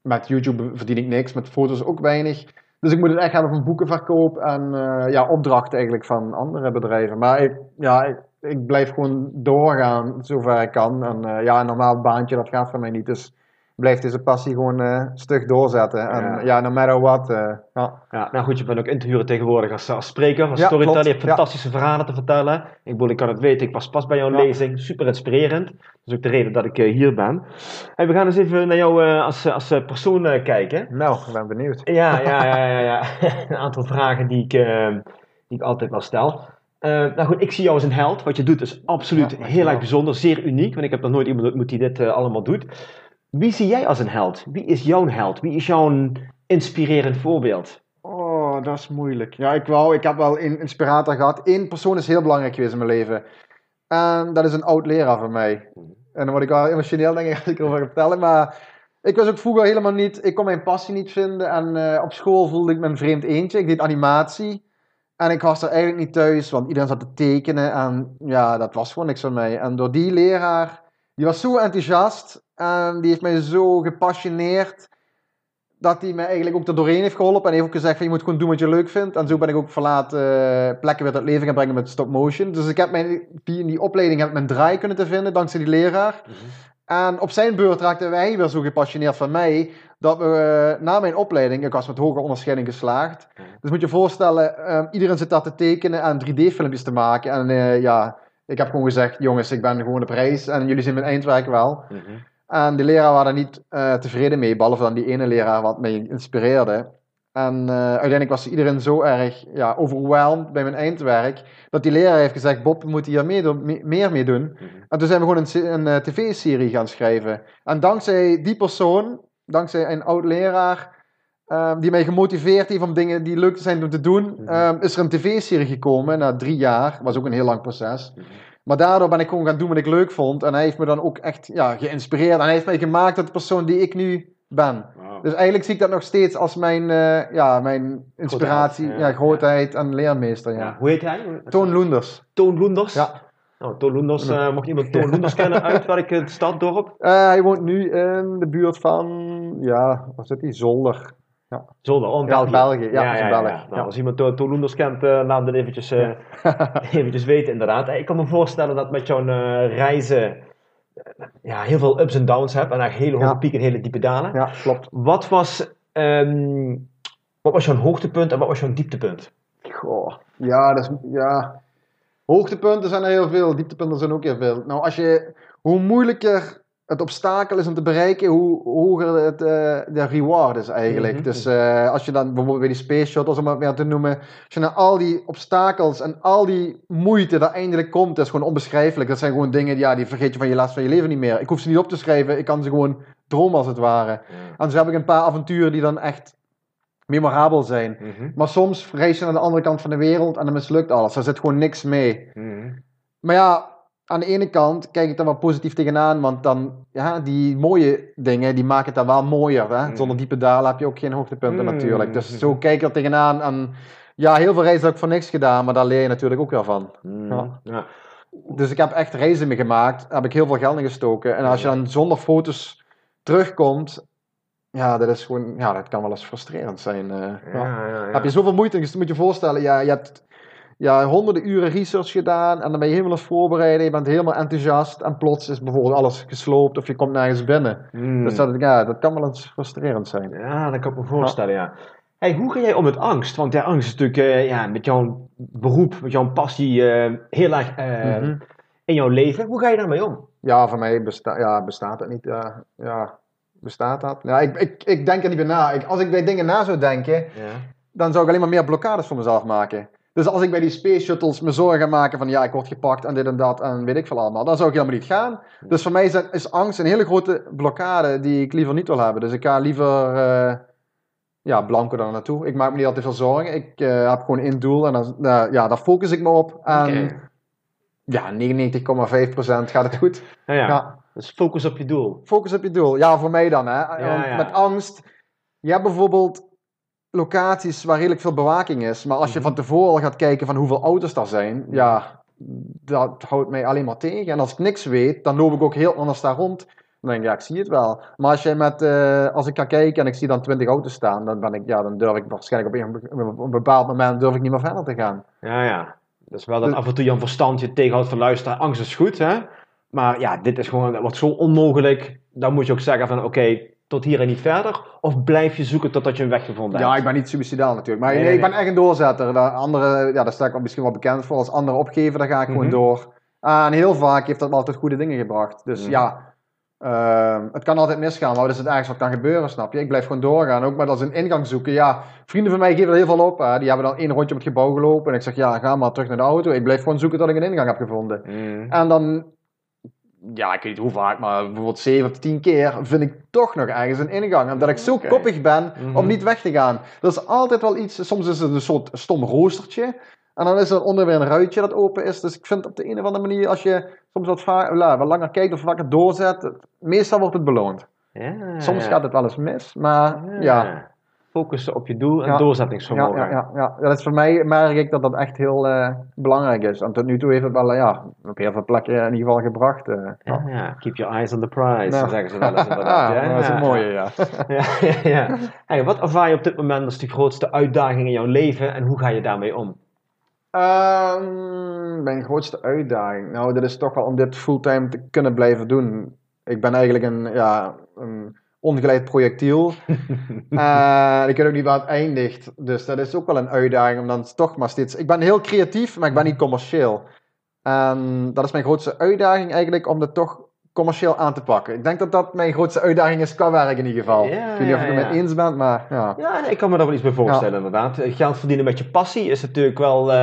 met YouTube verdien ik niks, met foto's ook weinig. Dus ik moet het echt hebben van boekenverkoop en eh, ja, opdrachten eigenlijk van andere bedrijven. Maar ik, ja, ik, ik blijf gewoon doorgaan zover ik kan. En eh, ja, een normaal baantje, dat gaat voor mij niet. Dus ik blijf deze passie gewoon eh stug doorzetten. En Ja. ja, no matter what. eh, ja. Ja, nou goed, je bent ook in te huren tegenwoordig als, als spreker, als Ja, storyteller. Je hebt fantastische verhalen te vertellen. Ik bedoel, ik kan het weten. Ik was pas bij jouw lezing. Super inspirerend. Dat is ook de reden dat ik eh, hier ben. En we gaan eens even naar jou als, als persoon kijken. Nou, ik ben benieuwd. Ja, ja, ja, ja, ja. <laughs> Een aantal vragen die ik, die ik altijd wel stel. Nou goed, ik zie jou als een held. Wat je doet is absoluut Ja, heel erg bijzonder, zeer uniek. Want ik heb nog nooit iemand ontmoet die dit allemaal doet. Wie zie jij als een held? Wie is jouw held? Wie is jouw inspirerend voorbeeld? Oh, dat is moeilijk. Ja, ik wou, ik heb wel een inspirator gehad. Eén persoon is heel belangrijk geweest in mijn leven. En dat is een oud leraar van mij. En dan word ik wel emotioneel, denk ik, <laughs> als ik erover ga vertellen. Maar ik was ook vroeger helemaal niet, ik kon mijn passie niet vinden. En eh, op school voelde ik me een vreemd eentje. Ik deed animatie. En ik was er eigenlijk niet thuis, want iedereen zat te tekenen. En ja, dat was gewoon niks voor mij. En door die leraar, die was zo enthousiast. En die heeft mij zo gepassioneerd dat hij mij eigenlijk ook er doorheen heeft geholpen. En heeft ook gezegd van je moet gewoon doen wat je leuk vindt. En zo ben ik ook verlaat eh, plekken weer tot leven gaan brengen met stop motion. Dus ik heb mijn, die, in die opleiding heb ik mijn draai kunnen te vinden dankzij die leraar. En op zijn beurt raakte wij weer zo gepassioneerd van mij. Dat we eh, na mijn opleiding, ik was met hoge onderscheiding geslaagd. Dus moet je je voorstellen, eh, iedereen zit daar te tekenen en 3D-filmpjes te maken. En eh, ja, ik heb gewoon gezegd, jongens, ik ben gewoon op reis en jullie zien mijn eindwerk wel. En die leraar waren niet eh, tevreden mee, behalve dan die ene leraar wat mij inspireerde. En eh, uiteindelijk was iedereen zo erg ja, overweldigd bij mijn eindwerk, dat die leraar heeft gezegd, Bob, we moeten hier meer, doen- me- meer mee doen. En toen zijn we gewoon een, een eh, tv-serie gaan schrijven. En dankzij die persoon, dankzij een oud leraar, ehm, die mij gemotiveerd heeft om dingen die leuk zijn om te doen, Mhm. ehm, is er een tv-serie gekomen na drie jaar. was ook een heel lang proces. Maar daardoor ben ik gewoon gaan doen wat ik leuk vond. En hij heeft me dan ook echt ja, geïnspireerd. En hij heeft mij gemaakt tot de persoon die ik nu ben. Dus eigenlijk zie ik dat nog steeds als mijn, eh, ja, mijn inspiratie, Grootheid, ja, ja. grootheid en leermeester. Ja. Ja. Hoe heet hij? Toon Loenders. Toon Loenders? Ja. Nou, Toon Loenders, eh, mocht iemand Toon Loenders kennen uit welk het staddorp? Eh, hij woont nu in de buurt van, ja, waar zit hij? Zolder. Zolder, oh, in Ja, België. België. Ja, is in België. Nou, Ja. Als iemand Loenders kent, eh, laat het eventjes, eh, <laughs> eventjes weten inderdaad. Ik kan me voorstellen dat met jouw eh, reizen eh, ja, heel veel ups en downs hebt. En eigenlijk hele hoge Ja. pieken en hele diepe dalen. Ja, klopt. Wat was, ehm, wat was jouw hoogtepunt en wat was jouw dieptepunt? Goh, ja, dat is, ja. Hoogtepunten zijn er heel veel, dieptepunten zijn ook heel veel. Nou, als je, hoe moeilijker het obstakel is om te bereiken, hoe hoger het, eh, de reward is eigenlijk. Mhm. Dus eh, als je dan bijvoorbeeld bij die space shuttles, om het maar te noemen, als je naar al die obstakels en al die moeite dat eindelijk komt, dat is gewoon onbeschrijfelijk. Dat zijn gewoon dingen, ja, die vergeet je van je laatste van je leven niet meer. Ik hoef ze niet op te schrijven, ik kan ze gewoon dromen als het ware. En zo heb ik een paar avonturen die dan echt memorabel zijn. Mhm. Maar soms reis je naar de andere kant van de wereld en dan mislukt alles. Er zit gewoon niks mee. Mhm. Maar ja, aan de ene kant kijk ik er wel positief tegenaan, want dan, ja, die mooie dingen, die maken het dan wel mooier. Hè? Mm. Zonder diepe dalen heb je ook geen hoogtepunten Mm. natuurlijk. Dus zo kijk ik er tegenaan. En ja, heel veel reizen heb ik voor niks gedaan, maar daar leer je natuurlijk ook weer van. Ja. Ja. Dus ik heb echt reizen mee gemaakt, heb ik heel veel geld in gestoken. En als je dan zonder foto's terugkomt, ja, dat is gewoon, ja, dat kan wel eens frustrerend zijn. eh, ja. Ja, ja. Heb je zoveel moeite gestoken, moet je je voorstellen, ja, je hebt ja, honderden uren research gedaan en dan ben je helemaal aan voorbereiden, je bent helemaal enthousiast en plots is bijvoorbeeld alles gesloopt of je komt nergens binnen. Mm. Dus dat, ja, dat kan wel eens frustrerend zijn. Ja, dat kan ik me voorstellen, ja. Hey, hoe ga jij om met angst? Want ja, angst is natuurlijk eh, ja, met jouw beroep, met jouw passie eh, heel erg eh, Mhm. in jouw leven. Hoe ga je daarmee om? Ja, voor mij besta ja, bestaat het niet. ja, bestaat dat? Ja, ik, ik, ik denk er niet meer na. Ik, als ik bij dingen na zou denken, Ja. dan zou ik alleen maar meer blokkades voor mezelf maken. Dus als ik bij die space shuttles me zorgen maken van ja, ik word gepakt en dit en dat en weet ik veel allemaal, dan zou ik helemaal niet gaan. Dus voor mij is, is angst een hele grote blokkade die ik liever niet wil hebben. Dus ik ga liever eh, ja, blanco daar naartoe. Ik maak me niet altijd veel zorgen. Ik eh, heb gewoon één doel en dan, nou, ja, daar focus ik me op. En ja, 99,5% gaat het goed. Ja, <laughs> ja. Ja. Dus focus op je doel. Focus op je doel. Ja, voor mij dan. Hè. Ja. Met angst. Je hebt bijvoorbeeld locaties waar redelijk veel bewaking is. Maar als je Mhm. van tevoren al gaat kijken van hoeveel auto's daar zijn. Ja, dat houdt mij alleen maar tegen. En als ik niks weet, dan loop ik ook heel anders daar rond. Dan denk ik, ja, ik zie het wel. Maar als, je met, eh, als ik ga kijken en ik zie dan 20 auto's staan, dan, ben ik, ja, dan durf ik waarschijnlijk op een, bepaald moment durf ik niet meer verder te gaan. Ja, ja. Dus wel dat Dus- af en toe je verstand je tegenhoudt van luisteren. Angst is goed, hè? Maar ja, dit is gewoon, wordt zo onmogelijk. Dan moet je ook zeggen van, oké, tot hier en niet verder. Of blijf je zoeken totdat je een weg gevonden Ja, hebt. ik ben niet suicidaal natuurlijk. Maar Nee, nee, nee, ik ben echt een doorzetter. De andere, ja, daar sta ik misschien wel bekend voor. Als anderen opgeven, dan ga ik Mhm. gewoon door. Ah, en heel vaak heeft dat me altijd goede dingen gebracht. Dus Mhm. ja, ehm, het kan altijd misgaan. Maar dat is het ergste wat kan gebeuren, snap je? Ik blijf gewoon doorgaan. Ook met als een ingang zoeken. Ja, vrienden van mij geven er heel veel op. Hè. Die hebben dan één rondje op het gebouw gelopen. En ik zeg, ja, ga maar terug naar de auto. Ik blijf gewoon zoeken tot ik een ingang heb gevonden. Mm. En dan, ja, ik weet niet hoe vaak, maar bijvoorbeeld 7 of 10 keer vind ik toch nog ergens een ingang. Omdat ik zo Oké. koppig ben Mhm. om niet weg te gaan. Dat is altijd wel iets, soms is het een soort stom roostertje. En dan is er onder weer een ruitje dat open is. Dus ik vind op de een of andere manier, als je soms wat, ja, wat langer kijkt of wat langer doorzet, meestal wordt het beloond. Ja, Soms gaat het wel eens mis, maar ja. Focussen op je doel en Ja. Doorzettingsvermogen. ja, ja, ja. Dat is voor mij merk ik dat dat echt heel eh, belangrijk is. En tot nu toe heeft het wel eh, ja, op heel veel plekken in ieder geval gebracht. eh. Ja, ja. Keep your eyes on the prize, Nou. zeggen ze wel eens <laughs> ja, dat is een mooie, ja. <laughs> Ja, ja, ja. Hey, wat ervaar je op dit moment als de grootste uitdaging in jouw leven en hoe ga je daarmee om? Ehm, mijn grootste uitdaging? Nou, dat is toch wel om dit fulltime te kunnen blijven doen. Ik ben eigenlijk een, ja, een ongeleid projectiel. <laughs> En ik weet ook niet waar het eindigt. Dus dat is ook wel een uitdaging om dan toch maar steeds... Ik ben heel creatief, maar ik ben niet commercieel. En dat is mijn grootste uitdaging eigenlijk, om dat toch commercieel aan te pakken. Ik denk dat dat mijn grootste uitdaging is qua werk in ieder geval. Ja, ik weet niet of ja, je het ja. mee eens bent, maar ja. Ja, nee, ik kan me daar wel iets bij voorstellen inderdaad. Eh, Geld verdienen met je passie is natuurlijk wel eh,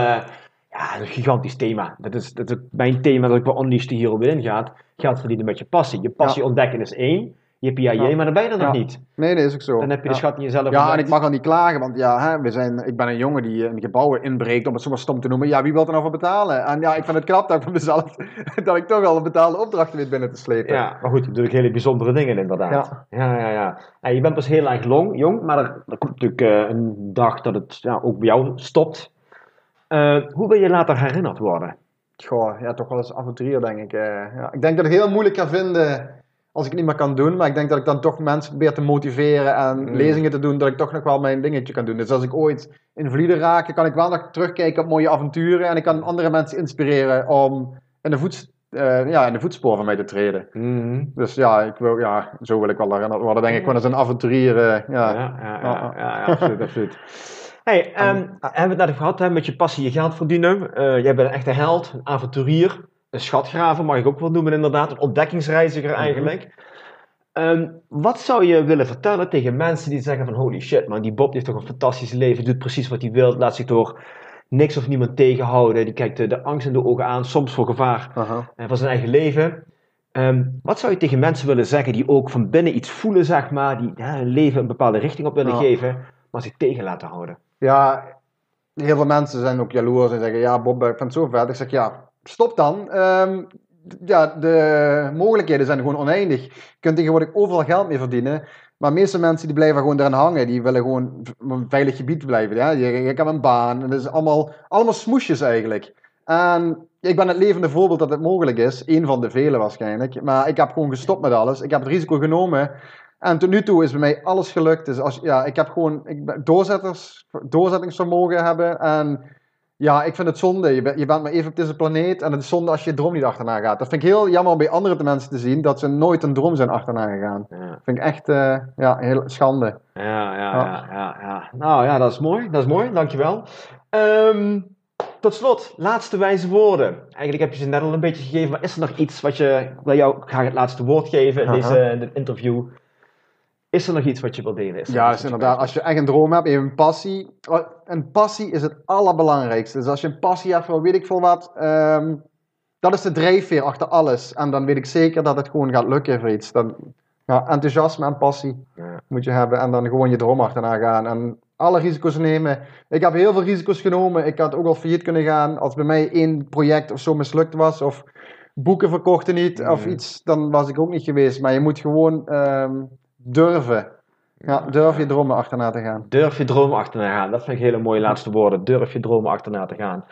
ja, een gigantisch thema. Dat is, dat is mijn thema dat ik bij Unleashed hier op in gaat. Geld verdienen met je passie. Je passie ontdekken is één. Yippie ja. maar dan ben je er nog niet. Nee, dat is ook zo. Dan heb je de schat in jezelf Ja, en ik mag al niet klagen, want ja, hè, we zijn, ik ben een jongen die in gebouwen inbreekt, om het zo maar stom te noemen. Ja, wie wil er nou voor betalen? En ja, ik vind het knap dat ik van mezelf, <laughs> dat ik toch al een betaalde opdrachten weet binnen te slepen. Ja, maar goed, natuurlijk hele bijzondere dingen inderdaad. Ja, ja, ja. En je bent pas heel erg long, jong, maar er, er komt natuurlijk eh, een dag dat het ja, ook bij jou stopt. Eh, hoe wil je later herinnerd worden? Goh, ja, toch wel eens avonturier, denk ik. eh. ja. Ik denk dat ik het heel moeilijk ga vinden als ik het niet meer kan doen, maar ik denk dat ik dan toch mensen probeer te motiveren en Mm. lezingen te doen, dat ik toch nog wel mijn dingetje kan doen. Dus als ik ooit invaliede raak, kan ik wel nog terugkijken op mooie avonturen en ik kan andere mensen inspireren om in de, voets, eh, ja, in de voetspoor van mij te treden. Dus ja, ik wil, ja, zo wil ik wel herinnerd worden, denk ik. Gewoon als een avonturier, eh, Ja, ja. ja, ja, ja, absoluut, absoluut. Hey, ehm, hebben we het net gehad hè, met je passie je geld verdienen. Eh, jij bent een echte held, een avonturier, een schatgraver mag ik ook wel noemen inderdaad, een ontdekkingsreiziger eigenlijk. Ehm, wat zou je willen vertellen tegen mensen die zeggen van holy shit man, die Bob heeft toch een fantastisch leven, doet precies wat hij wil, laat zich door niks of niemand tegenhouden, die kijkt de, de angst in de ogen aan, soms voor gevaar en van zijn eigen leven. Ehm, wat zou je tegen mensen willen zeggen die ook van binnen iets voelen, zeg maar, die ja, hun leven een bepaalde richting op willen Ja. geven, maar zich tegen laten houden? Ja, heel veel mensen zijn ook jaloers en zeggen, ja Bob, ik vind het zo vet. Ik zeg, ja, stop dan. Ehm, ja, de mogelijkheden zijn gewoon oneindig. Je kunt tegenwoordig overal geld mee verdienen. Maar de meeste mensen die blijven gewoon erin hangen. Die willen gewoon een veilig gebied blijven. Ja? Je, je een baan. En dat is allemaal, allemaal smoesjes eigenlijk. En ik ben het levende voorbeeld dat het mogelijk is. Eén van de vele waarschijnlijk. Maar ik heb gewoon gestopt met alles. Ik heb het risico genomen. En tot nu toe is bij mij alles gelukt. Dus als, ja, ik heb gewoon ik doorzetters, doorzettingsvermogen hebben. En ja, ik vind het zonde. Je, bent je bent maar even op deze planeet. En het is zonde als je je droom niet achterna gaat. Dat vind ik heel jammer om bij andere mensen te zien. Dat ze nooit een droom zijn achterna gegaan. Ja. Dat vind ik echt eh, ja, heel schande. Ja, ja, ja, ja, ja. Nou ja, dat is mooi. Dat is mooi, dankjewel. Ehm tot slot, laatste wijze woorden. Eigenlijk heb je ze net al een beetje gegeven, maar is er nog iets wat je, ik wil jou graag het laatste woord geven in Aha. <laughs> deze in dit interview. Is er nog iets wat je wilt delen? Is Ja, is inderdaad. Als je echt een droom hebt, een passie. Een passie is het allerbelangrijkste. Dus als je een passie hebt voor weet ik veel wat, ehm, dat is de drijfveer achter alles. En dan weet ik zeker dat het gewoon gaat lukken voor iets. Dan, ja, enthousiasme en passie Ja. moet je hebben. En dan gewoon je droom achterna gaan. En alle risico's nemen. Ik heb heel veel risico's genomen. Ik had ook al failliet kunnen gaan. Als bij mij één project of zo mislukt was. Of boeken verkochten niet. Of Mhm. iets. Dan was ik ook niet geweest. Maar je moet gewoon ehm, durven. Ja, durf je dromen achterna te gaan. Durf je dromen achterna te gaan. Dat vind ik hele mooie laatste woorden. Durf je dromen achterna te gaan.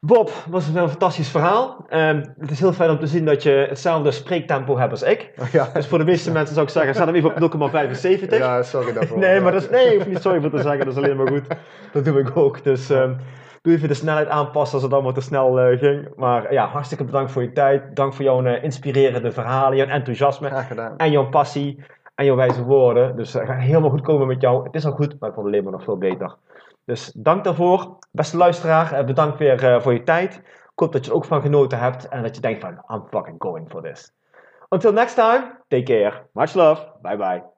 Bob, was een fantastisch verhaal. Ehm, het is heel fijn om te zien dat je hetzelfde spreektempo hebt als ik. <laughs> Ja, Dus voor de meeste mensen zou ik zeggen, zet hem even op <laughs> 0,75. ja sorry daarvoor. Nee, maar dat is, nee, niet sorry voor te zeggen, dat is alleen maar goed. Dat doe ik ook. Dus ehm, doe even de snelheid aanpassen als het allemaal te snel eh, ging. Maar ja, hartstikke bedankt voor je tijd. Dank voor jouw eh, inspirerende verhalen, jouw enthousiasme en jouw passie en jouw wijze woorden. Dus het gaat helemaal goed komen met jou. Het is al goed, maar het wordt alleen maar nog veel beter. Dus dank daarvoor. Beste luisteraar, eh, bedankt weer eh, voor je tijd. Ik hoop dat je er ook van genoten hebt en dat je denkt van, I'm fucking going for this. Until next time, take care. Much love. Bye bye.